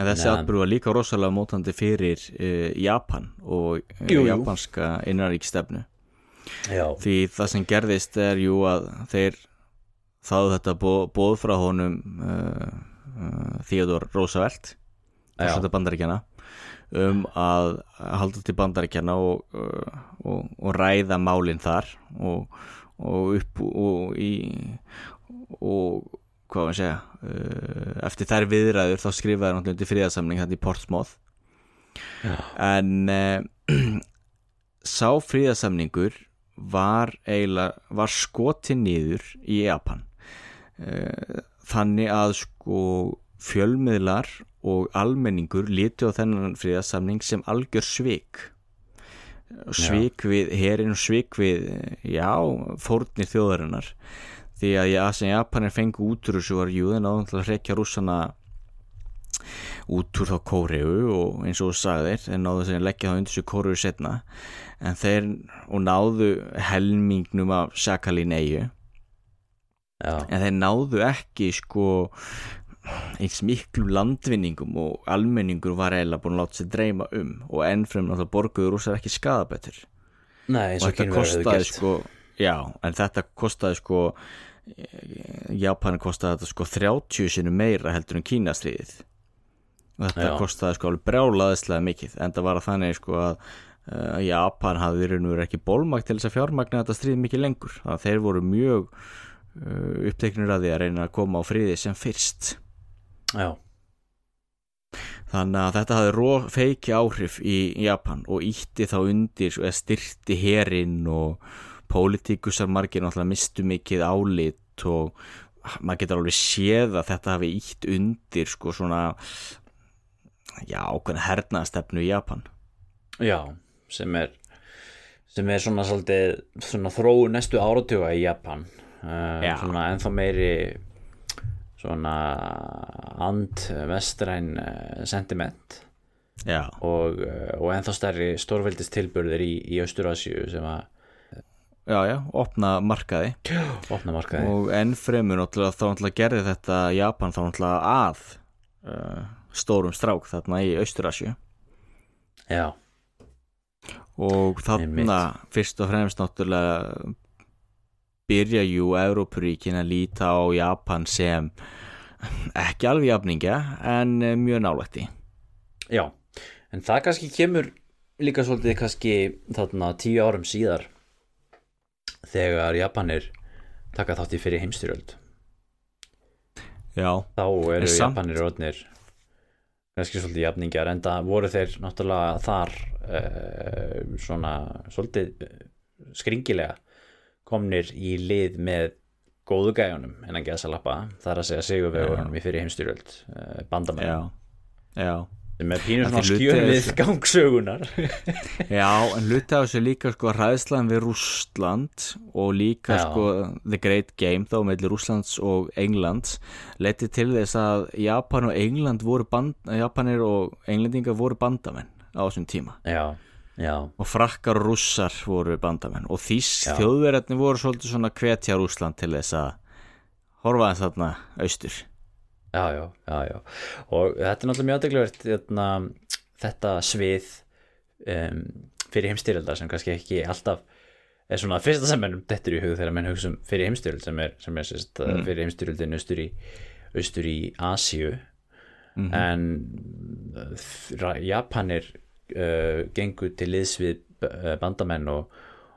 en þessi Nei. atbyrðu var líka rosalega mótandi fyrir uh, Japan og uh, Jú, jú. japanska innaríkstefnu Já, því það sem gerðist er jú að þeir þáðu þetta bóð, frá honum uh, uh, Theodor Roosevelt fórseta bandaríkjana um að halda til bandaríkjana og, uh, og, og ræða málinn þar og, og upp og í og hvað var að segja uh, eftir þær viðræður þá skrifaði náttúrulega undir fríðarsamning þetta í Portsmouth. Já. en uh, sá fríðarsamningur var eiginlega var skotið niður í Japan. Eh, þannig að sko fjölmiðlar og almenningur lítu á þennan fríðarsamning sem algjör svik svik við herin og svik við já, fórnir þjóðarinnar. Því að já, sem Japanir fengu út úr þessu var jú en áðan að hrekja rússana út úr þá Kóreu og eins og þú sagðir þeir náðu sem leggja þá undir þessu Kóreu setna en þeir og náðu helmingnum af Sakalín já, en þeir náðu ekki sko eins miklu landvinningum og almenningur var eiginlega búin að láta sér dreyma um og ennfrem náttúrulega borguður rússar ekki skadabættur Nei, eins og þetta gert. sko já, en þetta kostaði sko Japanin kostaði þetta sko 30 sinu meira heldur en kínastriðið og þetta Já. kostaði sko alveg brjálaðislega mikið en það var að þannig sko að uh, Japan hafði verið ekki bólmagt til þess að fjármagna þetta stríð mikið lengur. Þannig að þeir voru mjög uh, uppteknir að því að reyna að koma á friði sem fyrst Já, Þannig að þetta hafði ró, feiki áhrif í Japan og ítti þá undir eða styrti herinn og pólitíkusar margir náttúrulega mistu mikið álit og maður getur alveg séð að þetta hafi ítt undir sko svona já, ákveðna hernaðastefnu í Japan. Já, sem er sem er svona svolítið svona þróu næstu áratuga í Japan. Uh, svona ennþá meiri svona and vestræn uh, sentiment. Já, og, uh, og ennþá stærri stórveldist tilbörðir í, í Austurasíu sem að já, já, opna markaði. opna markaði. Og enn fremur náttúrulega þá náttúrulega gerði þetta Japan þá náttúrulega að uh, stórum strák þarna í Austurasju Já, og þarna fyrst og fremst náttúrulega byrja jú Európuríkin að líta á Japan sem ekki alveg jafningja en eh, mjög nálætti já en það kannski kemur líka svolítið kannski þarna tíu árum síðar þegar Japanir taka þátt í fyrir heimstyrjöld Já, þá eru samt- Japanir orðnir kannski svolítið jafningjar en það voru þeir náttúrulega þar uh, svona svolítið eh, skringilega komnir í lið með góðu gæjunum en að geða salappa. Það er að segja sigurvegurinn í fyrir heimstyrjöld uh, bandamenn. Já, já. Sem er pínu En svona þeir hluti skjör við þessu. gangsögunar. Já, en hluti af þessu líka sko hræðslan við Rússland og líka Já. sko The Great Game þá mellir Rússlands og Englands leti til þess að Japan og England voru band, Japanir og Englendingar voru bandamenn á þessum tíma. Já, já, og frakkar og rússar voru bandamenn. Og þýs Já. þjóðverðarnir voru svolítið svona hvetja Rússland til þess að horfa þess þarna austur. Já, já, já, já. Og þetta er náttúrulega mjög aðdegluvert þetta, þetta svið um, fyrir heimstyrjöldar sem kannski ekki alltaf er svona fyrsta sem mennum dettur í hug þegar menn hugsa um fyrir heimstyrjöld sem er, sem er sérst, mm. fyrir heimstyrjöldin austur í austur í Asíu. En uh, Japanir uh, gengu til liðs við uh, bandamenn og,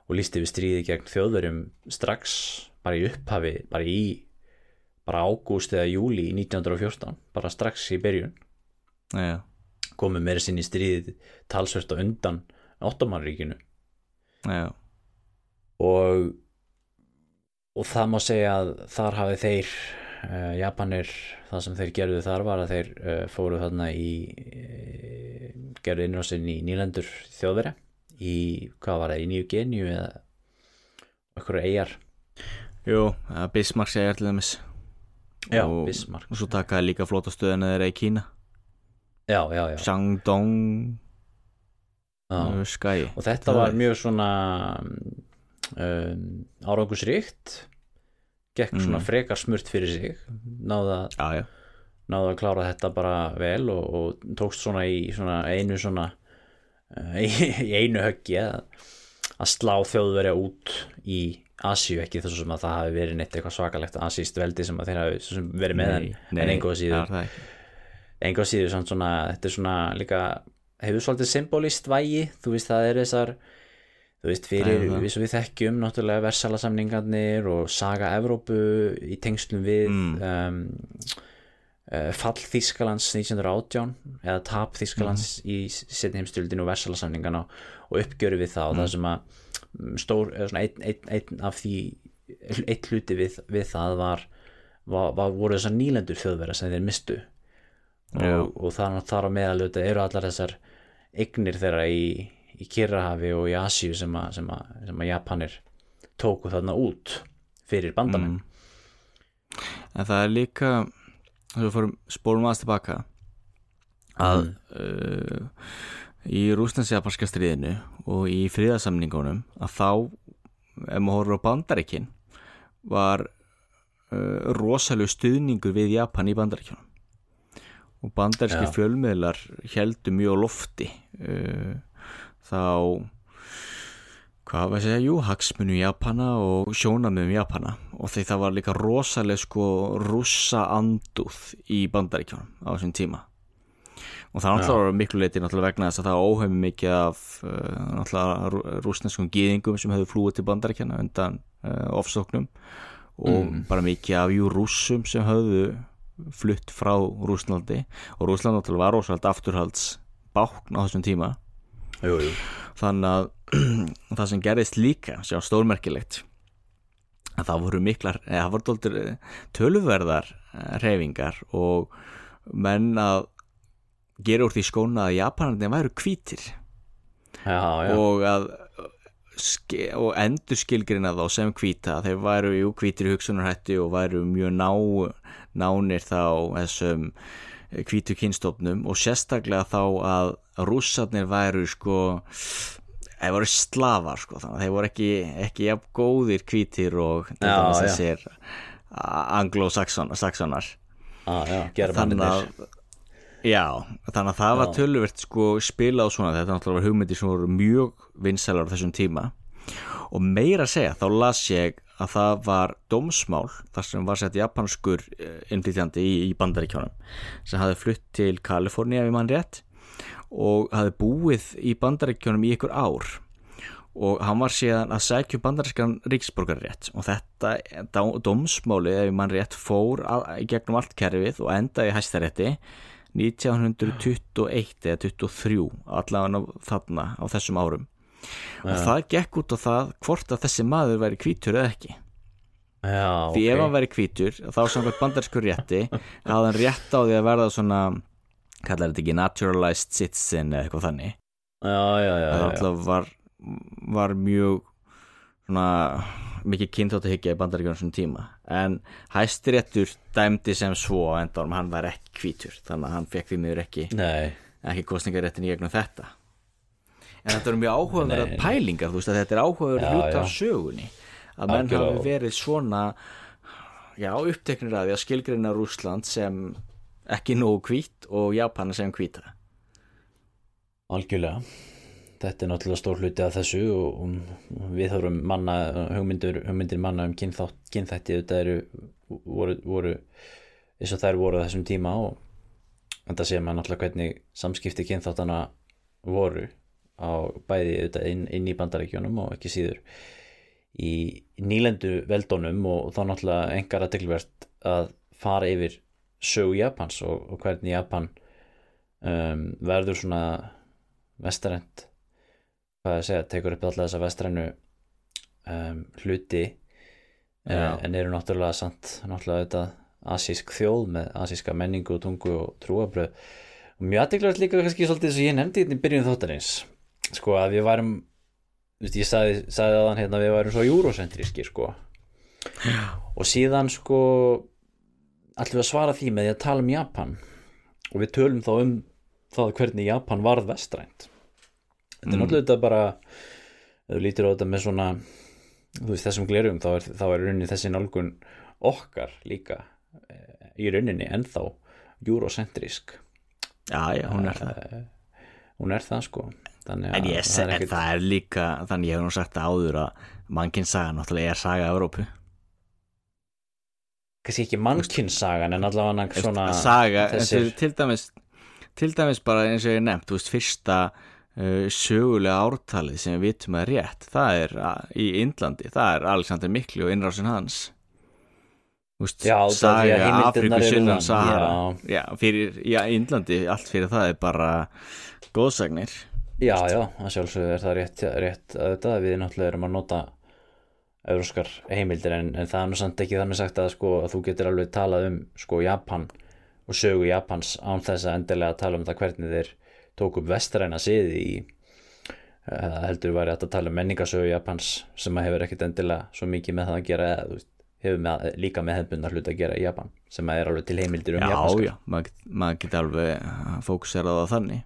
og lísti við stríði gegn þjóðverjum strax bara í upphafi, bara í bara ágúst eða júli í 1914 bara strax í byrjun. Já, komu meira sinni í stríði talsvert á undan Ottomanríkinu. Já, og og það má segja að þar hafi þeir uh, Japanir, það sem þeir gerðu þar var að þeir uh, fóru þarna í uh, gerðu innrásinn í nýlendur þjóðveri í, hvað var það, í Nýju Genju eða okkur eigjar jú, Bismarck segir til dæmis. Já, og, Bismarck. og svo takaði líka flótastöðina þeirra í Kína. Já, já, já, Shandong já. uh, Sky. Og þetta var mjög svona um, árangusríkt gekk svona Mm. frekar smurt fyrir sig náða, já, náða að klára þetta bara vel og, og tókst svona í svona einu svona uh, í, í einu höggi að, að slá þjóðverja út í Asíu ekki þess að það hafi verið neitt eitthvað svakalegt asíst veldi sem þeir hafi verið með en, en einhvað það síður einhvað síður svona, þetta er svona líka hefur svolítið symbolist vægi þú veist það er þessar þú veist fyrir, það. við, við þekkjum náttúrulega versalasamningarnir og saga Evrópu í tengslum við Mm. um, uh, fall Þískalands 1918 eða tap Þískalands Mm. í setni heimstjöldinu og versalasamningarna og uppgjöru við það og það sem að mm, stór, svona einn ein, ein af því eitt hluti við, við það var, var, var voru þessar nýlendur þjóðverða sem þeir mistu og, og þar, þar á meðaluta eru allar þessar eignir þeirra í, í Kyrrahafi og í Asíu sem að, sem að, sem að Japanir tóku þarna út fyrir bandamenn. En það er líka við fórum spólum aðeins tilbaka að uh, í rústensjapanska stríðinu og í fríðasamningunum að þá ef maður horfður á bandaríkin var uh, rosalega stuðningur við Japan í bandaríkjunum. Og bandaríski Já. fjölmiðlar heldur mjög lofti uh, þá hvað var að segja, jú, hagsmunu Japana og sjónamöðum Japana. Og því það var líka rosalega sko rússa andúð í bandaríkjónum á þessum tíma. Og það náttúrulega miklu leiti náttúrulega vegna þess að það óhefum mikið af uh, náttúrulega rú- rússneskum gýðingum sem hefðu flúið til bandaríkjana undan uh, ofsóknum. Og bara mikið af jú rússum sem höfðu flutt frá Rússlandi. Og Rússland náttúrulega var rosalega afturhalds bákn á þessum tíma jú, jú. þannig að það sem gerðist líka sjá stórmerkilegt að það voru miklar, eða það voru dóldur tölverðar reyfingar og menn að gera úr því skóna að Japanarnir væru hvítir já, já, og að og endur skilgrina þá sem hvíta þeir væru jú hvítir í hugsunarhætti og væru mjög ná, nánir þá þessum hvítu kynstofnum og sérstaklega þá að rússarnir væru sko þeir voru slafar sko þannig að þeir voru ekki, ekki jafn góðir hvítir og þessir anglo-saxonar þannig að Já, þannig að það var töluvert sko spilað og svona, þetta náttúrulega var hugmyndir sem voru mjög vinsælar á þessum tíma. Og meira að segja, þá las ég að það var dómsmál þar sem var sett japanskur eh, innflytjandi í, í bandaríkjónum sem hafði flutt til Kaliforníu ef ég mann rétt og hafði búið í bandaríkjónum í ykkur ár. Og hann var síðan að sækja um bandarískan ríksborgarrétt og þetta dómsmáli ef ég mann rétt fór að, gegnum allt kerfið og endaði hæstarétti 1921 eða 23 allavega þarna á þessum árum og það gekk út á það hvort að þessi maður væri hvítur eða ekki. Já, því ef ok. hann væri hvítur þá samkvæmt bandarskur rétti hafði hann rétt á því að verða svona kallar þetta ekki naturalized citizen eða eitthvað þannig. Það alltaf var, var mjög svona mikið kynþáttahyggja í bandaríkjörnum sem tíma. En hæstiréttur dæmdi sem svo á endanum hann var ekki hvítur þannig að hann fekk því miður ekki nei. ekki kostningaréttin í gegnum þetta en þetta eru mjög áhugaverða pælingar þú veist að þetta er áhugaverð Já, hluta af sögunni. Að menn Algjörlega. hafi verið svona já, uppteknir að því að skilgreina Rússland sem ekki nógu hvít og Japana sem hvíta Algjörlega. Þetta er náttúrulega stór hluti af þessu og, við höfum manna hugmyndir, hugmyndir manna um kynþætti þetta eru voru, voru eins og þær voru þessum tíma og þetta séum að náttúrulega hvernig samskipti kynþáttana voru á bæði auðvitað inn, inn í bandaríkjónum og ekki síður í nýlendu veldónum og þá náttúrulega engar aðteglvert að fara yfir sögu Japans og, og hvernig Japan um, verður svona vestarænt hvað ég segja, tekur upp alltaf þessa vestrænu um, hluti en, Já. en eru náttúrulega samt náttúrulega þetta asísk þjóð með asíska menningu tungu og trúabröð og mjög aðeinslega líka kannski svolítið sem ég nefndi hérna í byrjun þáttarins sko að við værum þú veist, ég sagði, sagði aðan hérna við værum svo júrósentríski sko. Og síðan sko ætlum við að svara því með því að tala um Japan. Og við tölum þá um það hvernig Japan varð vestrænt. Þetta er náttúrulega þetta bara ef þú lítir á þetta með svona þú veist þessum glerum þá er, þá er rauninni þessi nálgun okkar líka eh, í rauninni ennþá eurocentrisk. Já, já, hún er það. Hún er það sko Þannig að seg, það er ekkit- það er líka, þannig ég hef nú sagt áður að mannkinn saga náttúrulega er saga Evrópu. Kannski ekki mannkinnsagan en allavega svona saga, þessir, til dæmis til dæmis bara eins og ég nefnt þú veist, fyrsta uh, sögulega ártalið sem við vitum að rétt það er uh, í Indlandi, það er Alexander Mikli og innrásin hans. Veist, Já, saga eru sunnan Sahara. Já. já, fyrir, já, Indlandi, allt fyrir það er bara góðsagnir já, já, að sjálfsögðu er það rétt, rétt að þetta við náttúrulega erum að nota euróskar heimildir en, en það er samt ekki þannig sagt að, sko, að þú getur alveg talað um sko Japan og sögu Japans án þess að endilega tala um það hvernig þeir tók upp vestræna siði í uh, heldur væri hægt að tala um menningasögu Japans sem að hefur ekkit endilega svo mikið með það að gera eða veist, hefur með, líka með hefbundar hlut að gera í Japan sem að er alveg til heimildir um já, japanskar já, maður get- maður getur alveg fókuserað á þannig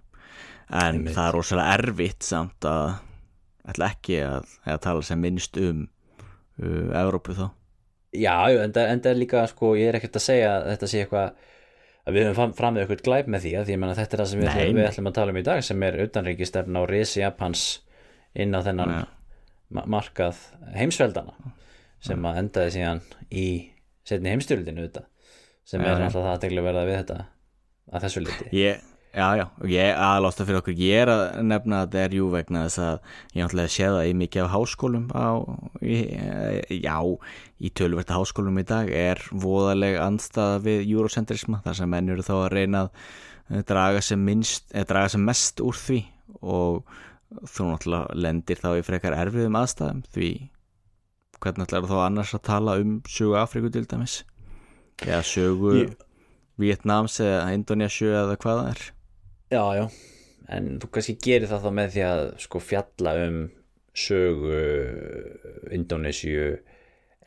en Einmitt. það er rosalega erfitt samt að ætla ekki að, að tala sem minnst um uh, Evrópu þá Já, en það er líka, sko, ég er ekkert að segja að þetta sé eitthvað að við höfum fram með eitthvað glæp með því að því menna þetta er það sem við, ætlum, við ætlum að tala um í dag sem er utanríkistefna og risi Japans inn á þennan Já. ma markað heimsveldana sem að endaði síðan í setni heimstyrildinu þetta sem Já, er alltaf það aðteglega verða við þetta að þessu liti ég, Já, já, og ég aðlásta fyrir okkur ég er að nefna að þetta er jú vegna þess að ég náttúrulega sé það í mikið af háskólum á, í, já, í tölverta háskólum í dag er voðaleg andstaða við eurocentrisma þar sem menn eru þá að reyna að eh, draga sem minnst, eða draga sem mest úr því og þú náttúrulega lendir þá í frekar erfiðum aðstæðum því hvernig ætlar þá annars að tala um sögu Afríku til dæmis? Eða sögu Ég- Vietnams eða Indonésiu eða hvað það er Já, já, en þú kannski gerir það þá með því að sko fjalla um sögu Indonésiu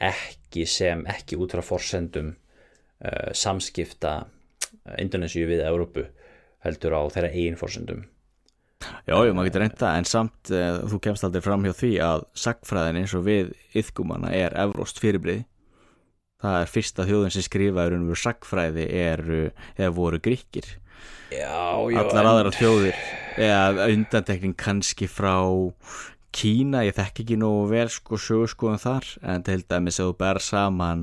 ekki sem, ekki út frá forsendum uh, samskipta Indonésiu við Európu heldur á þeirra eigin forsendum. Já, já, maður getur reynda, en samt uh, þú kemst aldrei fram hjá því að sagfræðin eins og við yðgumana er evróst fyrirbrið það er fyrsta þjóðin sem skrifaður um sagfræði er, eða voru gríkir allar aðrar þjóðir. Eða undantekning kannski frá Kína, ég þekki ekki nógu vel sko sögurskoðum þar en til dæmis að þú ber saman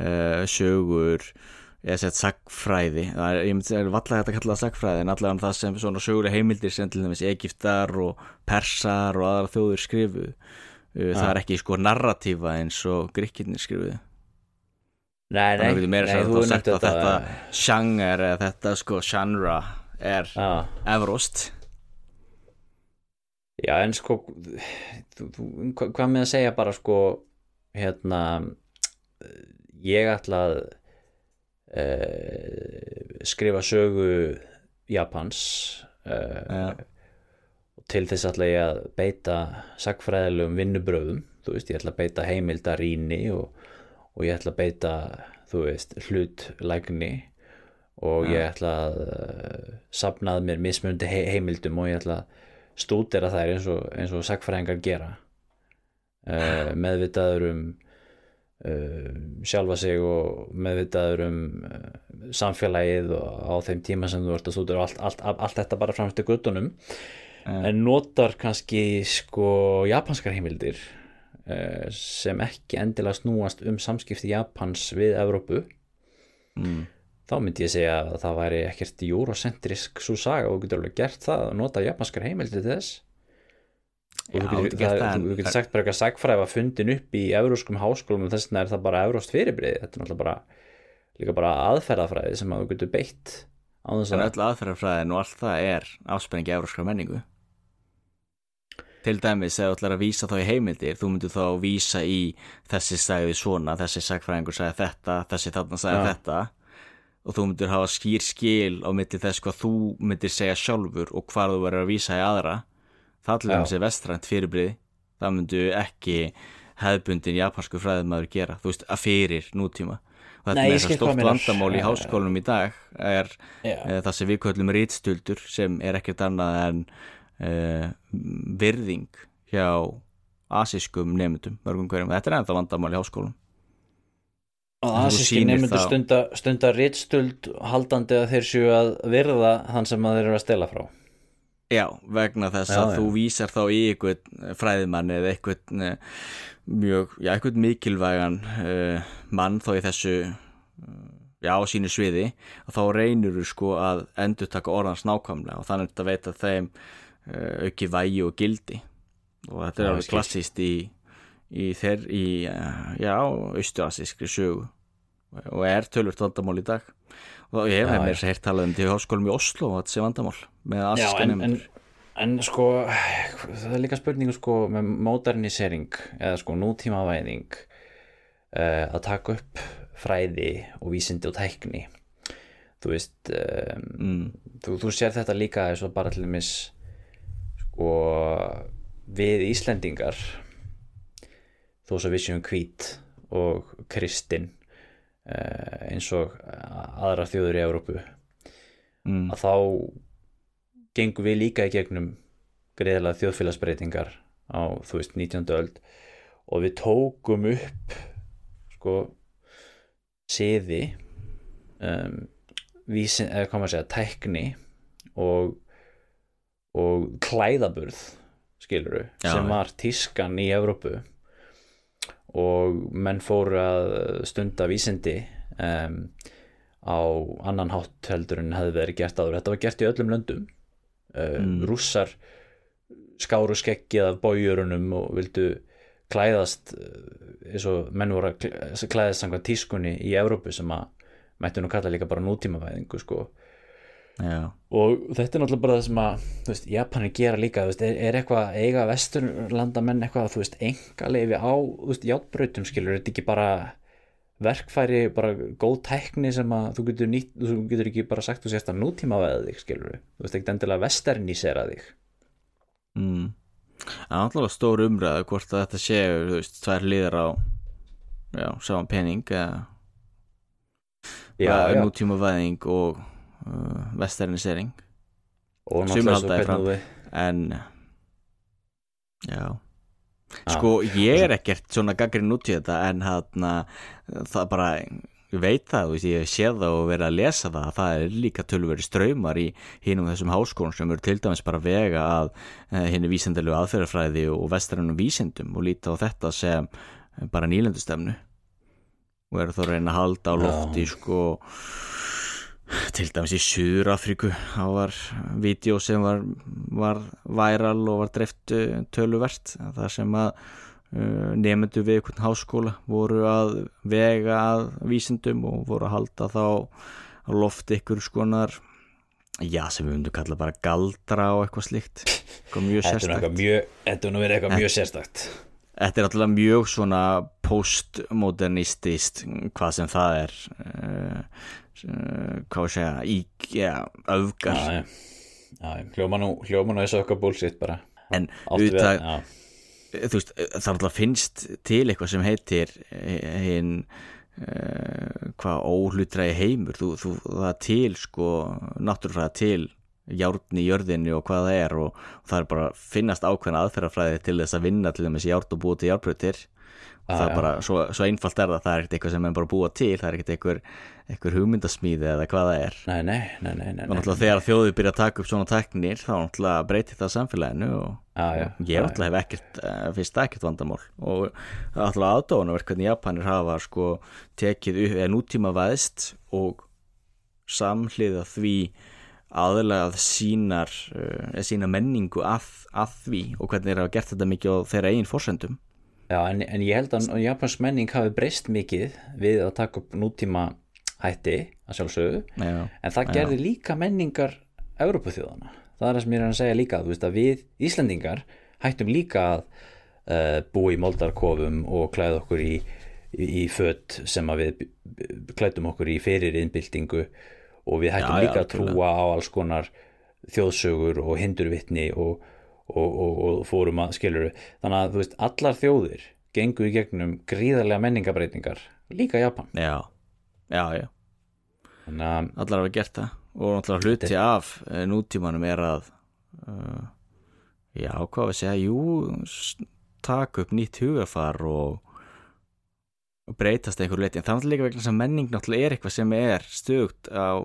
uh, sögur eða sett sagfræði er, ég myndi að vallega þetta kalla það sagfræði en allavega það sem svona sögulega heimildir sem til dæmis Egiptar og Persar og aðra þjóður skrifu uh, það er ekki sko narratífa eins og gríkirnir skrifu Nei, nei, þannig að við meira sér þú að hefur sagt að þetta. genre eða þetta sko genre er Já, evróst já, en sko þú, þú, hva, hvað með að segja bara sko hérna ég ætla að uh, skrifa sögu Japans uh, og til þess ætla ég að beita sagfræðilegum vinnubröðum þú veist, ég ætla að beita heimildaríni og, og ég ætla að beita þú veist, hlutlægni og ég ætla að uh, safnað mér mismundi he heimildum og ég ætla að stúdera þær eins og, eins og sagfræðingar gera. Uh, meðvitaður um uh, sjálfa sig og meðvitaður um uh, samfélagið og á þeim tíma sem þú ert að stúdera allt, allt, allt, allt þetta bara framstu guttunum en notar kannski sko japanskar heimildir sem ekki endilega snúast um samskipti Japans við Evrópu mm. þá myndi ég segja að það væri ekkert eurocentrisk svo saga. Og þú getur alveg gert það að nota japanskar heimildir til þess. Og þú getur, það, það, þú getur sagt bara eitthvað sagfræði var fundin upp í evróskum háskólum og þess vegna er það bara evróst fyrirbrið þetta er náttúrulega bara líka bara aðferðafræði sem að þú getur beitt á þess að öll aðferðarfræðin og allt það er afspenningi evróskra menningu til dæmis ef þú ætlar að vísa þá í heimildir þú myndir þá vísa í þessi sagði svona, þessi sagfræðingur sagði þetta þessi þarna sagði Já. þetta og þú myndir hafa skýr skil á milli þess hvað þú myndir segja sjálfur og hvað þú verður að vísa í aðra það til dæmis er vestrænt fyrirbrið það myndu ekki hefðbundin japansku fræðumæður gera þú veist, að fyrir nútíma þetta Nei, er það meinar. vandamál í háskólum í dag er Já. e, það sem við köllum rítstuldur sem er ekkert annað en e, virðing hjá asískum nefndum mörgum hverjum, þetta er ennþá vandamál í háskólum og nefndur þá- stunda, stunda ritstöld haldandi að þeir séu að virða þann sem að þeir eru að stela frá. Já, vegna þess Já, að já. þú vísar þá í einhvern fræðimann eða einhvern eh, mjög, já, einhvern mikilvægan uh, mann þá í þessu uh, já, á sínu sviði og þá reynur þú sko að endur taka orðans nákvæmlega. Og þannig að veita þeim uh, auki vægi og gildi. Og þetta er alveg klassíst í, í þeir í, já, austuasískri sögu. Og er tölvört vandamál í dag. Og ég hef Já, mér heyrt talað um til háskólum í Oslo og þetta sé vandamál með nefndur en sko það er líka spurningu sko með modernisering eða sko nútímavæðing uh, að taka upp fræði og vísindi og tækni. Þú veist um, mm. þú, þú sér þetta líka eins og bara til dæmis sko við Íslendingar þó svo við séum hvít og kristin uh, eins og aðra þjóður í Evrópu Mm. að þá gengum við líka í gegnum greiðlega þjóðfélagsbreytingar á þú veist 19. öld og við tókum upp sko siði um, vísin, eða maður að segja tækni og og klæðaburð skiluru, Já, sem var tískan í Evrópu. Og menn fóru að stunda vísindi um, á annan hátt heldur en hefði verið gert áður. Þetta var gert í öllum löndum. Uh, Mm. rússar skáru skeggið af bójurunum og vildu klæðast uh, eins og menn voru að kl- klæðast samkvæmt tískunni í Evrópu sem að mættu nú kalla líka bara nútímavæðingu sko Já, og þetta er náttúrulega bara það sem að veist, Japanir gera líka veist, er, er eitthvað eiga vesturlandamenn eitthvað þú veist, enga leifi á játbrautum skilur, er þetta ekki bara verkfæri, bara góð tækni sem að þú getur nýtt þú getur ekki bara sagt þú sést að nútíma veða þig skilur, þú veist, ekki endilega vesternísera þig. Mm. Það er náttúrulega stór umræða hvort að þetta séu, þú veist, tvær liðar á já, saman pening eða nútíma væðing og uh, vesternisering. Og náttúrulega svo en já. Já, sko ég er ekkert svona gaggrinn út í þetta en hann það bara, veit það veist, ég sé það og verið að lesa það að það er líka tölveri ströymar í hinum þessum háskólum sem eru til dæmis bara vega að henni vísendalegu aðferðafræði og vestrænum vísendum og líta á þetta sem bara nýlendustefnu. Og eru þá að reyna að halda á Já. lofti sko til dæmis í Suður-Afríku það var vídeo sem var, var væral og var dreift uh, töluvert þar sem að uh, nefndu við einhvern háskóla voru að vega að vísindum og voru að halda þá á lofti ykkur skonar já sem við myndum kalla bara galdra og eitthvað slíkt. Eitthvað mjög er sérstakt. þetta er nú verið eitthvað mjög sérstakt. Þetta er alltaf mjög svona postmodernistist hvað sem það er uh, uh, hvað að segja? Í, ja, öfgar. Já, já, já, já, hljóma nú hljóma nú þessu okkar bullshit bara. En auðvitað, þú veist, það alltaf finnst til eitthvað sem heitir hinn uh, hvað óhlutræði heimur. Þú, þú, það til sko náttúrufræða til járn í jörðinni og hvað það er og, og það er bara að finnast ákveðna aðferðafræði til þess að vinna til þess járn og búa til járnbrautir. Og Já, það er bara, svo, svo einfalt er það það er ekkert eitthvað sem er bara búa til það er ekkert eitthvað, eitthvað hugmyndasmíði eða hvað það er. Nei, nei, nei, nei, nei, og náttúrulega þegar þjóðið byrja að taka upp svona teknir þá náttúrulega breytir það samfélaginu og, Já, já, og ég náttúrulega hef ekkert uh, fyrst ekkert vandamál. Og náttúrulega aðdóðanverk hvernig Japanir hafa sko tekið nútíma væðst og samhliða því aðlegað sínar uh, sína menningu að, að því og hvernig þeir hafa gert þetta mikið á þeirra eigin forsendum. Já, en, en ég held að Japans menning hafi breyst mikið við að taka upp nútíma hætti að sjálfsögðu, Já, en það gerði líka menningar Evrópuþjóðana. Það er það sem ég er að segja líka, þú veist að við Íslendingar hættum líka að uh, búa í moldarkofum og klæða okkur í, í, í fött sem að við klædum okkur í fyrir innbyltingu og við hættum Já, já, líka að algjörlega. trúa á alls konar þjóðsögur og hindurvitni og, og, og, og fórum að skiluru þannig að þú veist, allar þjóðir gengu í gegnum gríðarlega menningabreitingar líka Japan. Já, já, já, þannig allar hafa gert það. Og náttúrulega hluti af uh, nútímanum er að uh, já, hvað við segja? Jú, taka upp nýtt hugafar og, og breytast að einhverju leiti en það náttúrulega líka vegna að menning náttúrulega er eitthvað sem er stögt á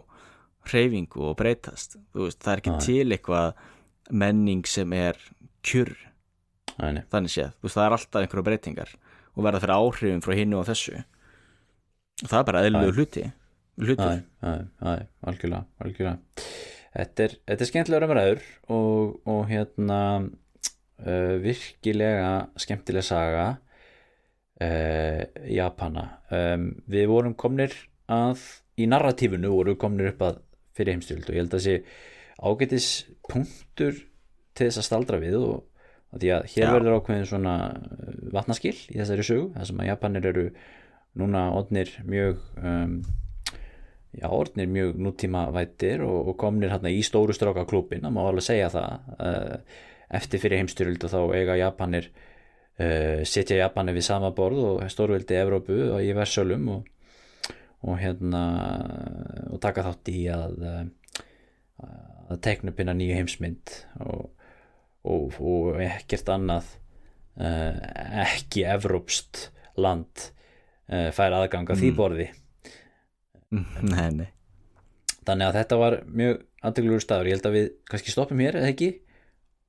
hreyfingu og breytast. Veist, það er ekki Já. til eitthvað menning sem er kjur nei. þannig séð, veist, það er alltaf einhverju breytingar og verða fyrir áhrifum frá hinnu og þessu það er bara eðlilegu hluti hlutur, algjörlega, algjörlega. Þetta er, þetta er skemmtilega umræður og, og hérna uh, virkilega skemmtilega saga uh, Japana um, við vorum komnir að í narratífunu vorum við komnir upp að fyrir heimstjöld og ég held að sé ágætis punktur til þess að staldra við og, því að hér Já. verður ákveðin svona vatnaskil í þessari sögu sem að Japanir eru núna odnir mjög um, já, orðnir mjög nútíma vættir og, og komnir hérna í stóru stráka klúbin, það má alveg segja það. Uh, eftir fyrir heimstyrjöld og þá eiga Japanir uh, setja Japanir við sama borð og stórveldi Evrópu og í versölum og, og hérna og taka þátt í að uh, að tekna upp hérna nýju heimsmynd og, og, ekkert annað uh, ekki evrópst land fær aðgang að því borði. Nei, nei. Þannig að þetta var mjög aðteglugur staður, ég held að við kannski stoppum hér eða ekki?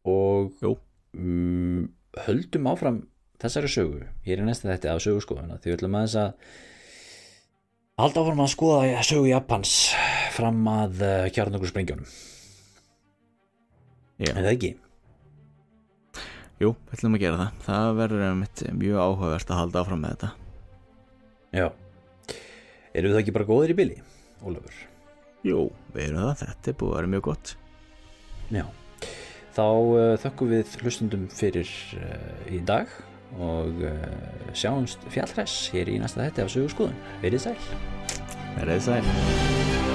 Og um, höldum áfram þessari sögu, hér er næsta þetta af sögurskoðuna, því við ætlum aðeins að halda áfram að skoða sögu Japans fram að kjarnökur sprengjónum Já. en það ekki? Jú, við ætlum að gera það. Það verður mjög áhugavert að halda áfram með þetta. Já Erum við það ekki bara góðir í bili, Ólafur? Jú, við erum það. Þetta er búið að vera mjög gott. Já Þá uh, þökkum við hlustundum fyrir uh, í dag og uh, sjáumst fjallhress hér í næsta þetti af sögurskoðun. Verið sæl Verðið sæl.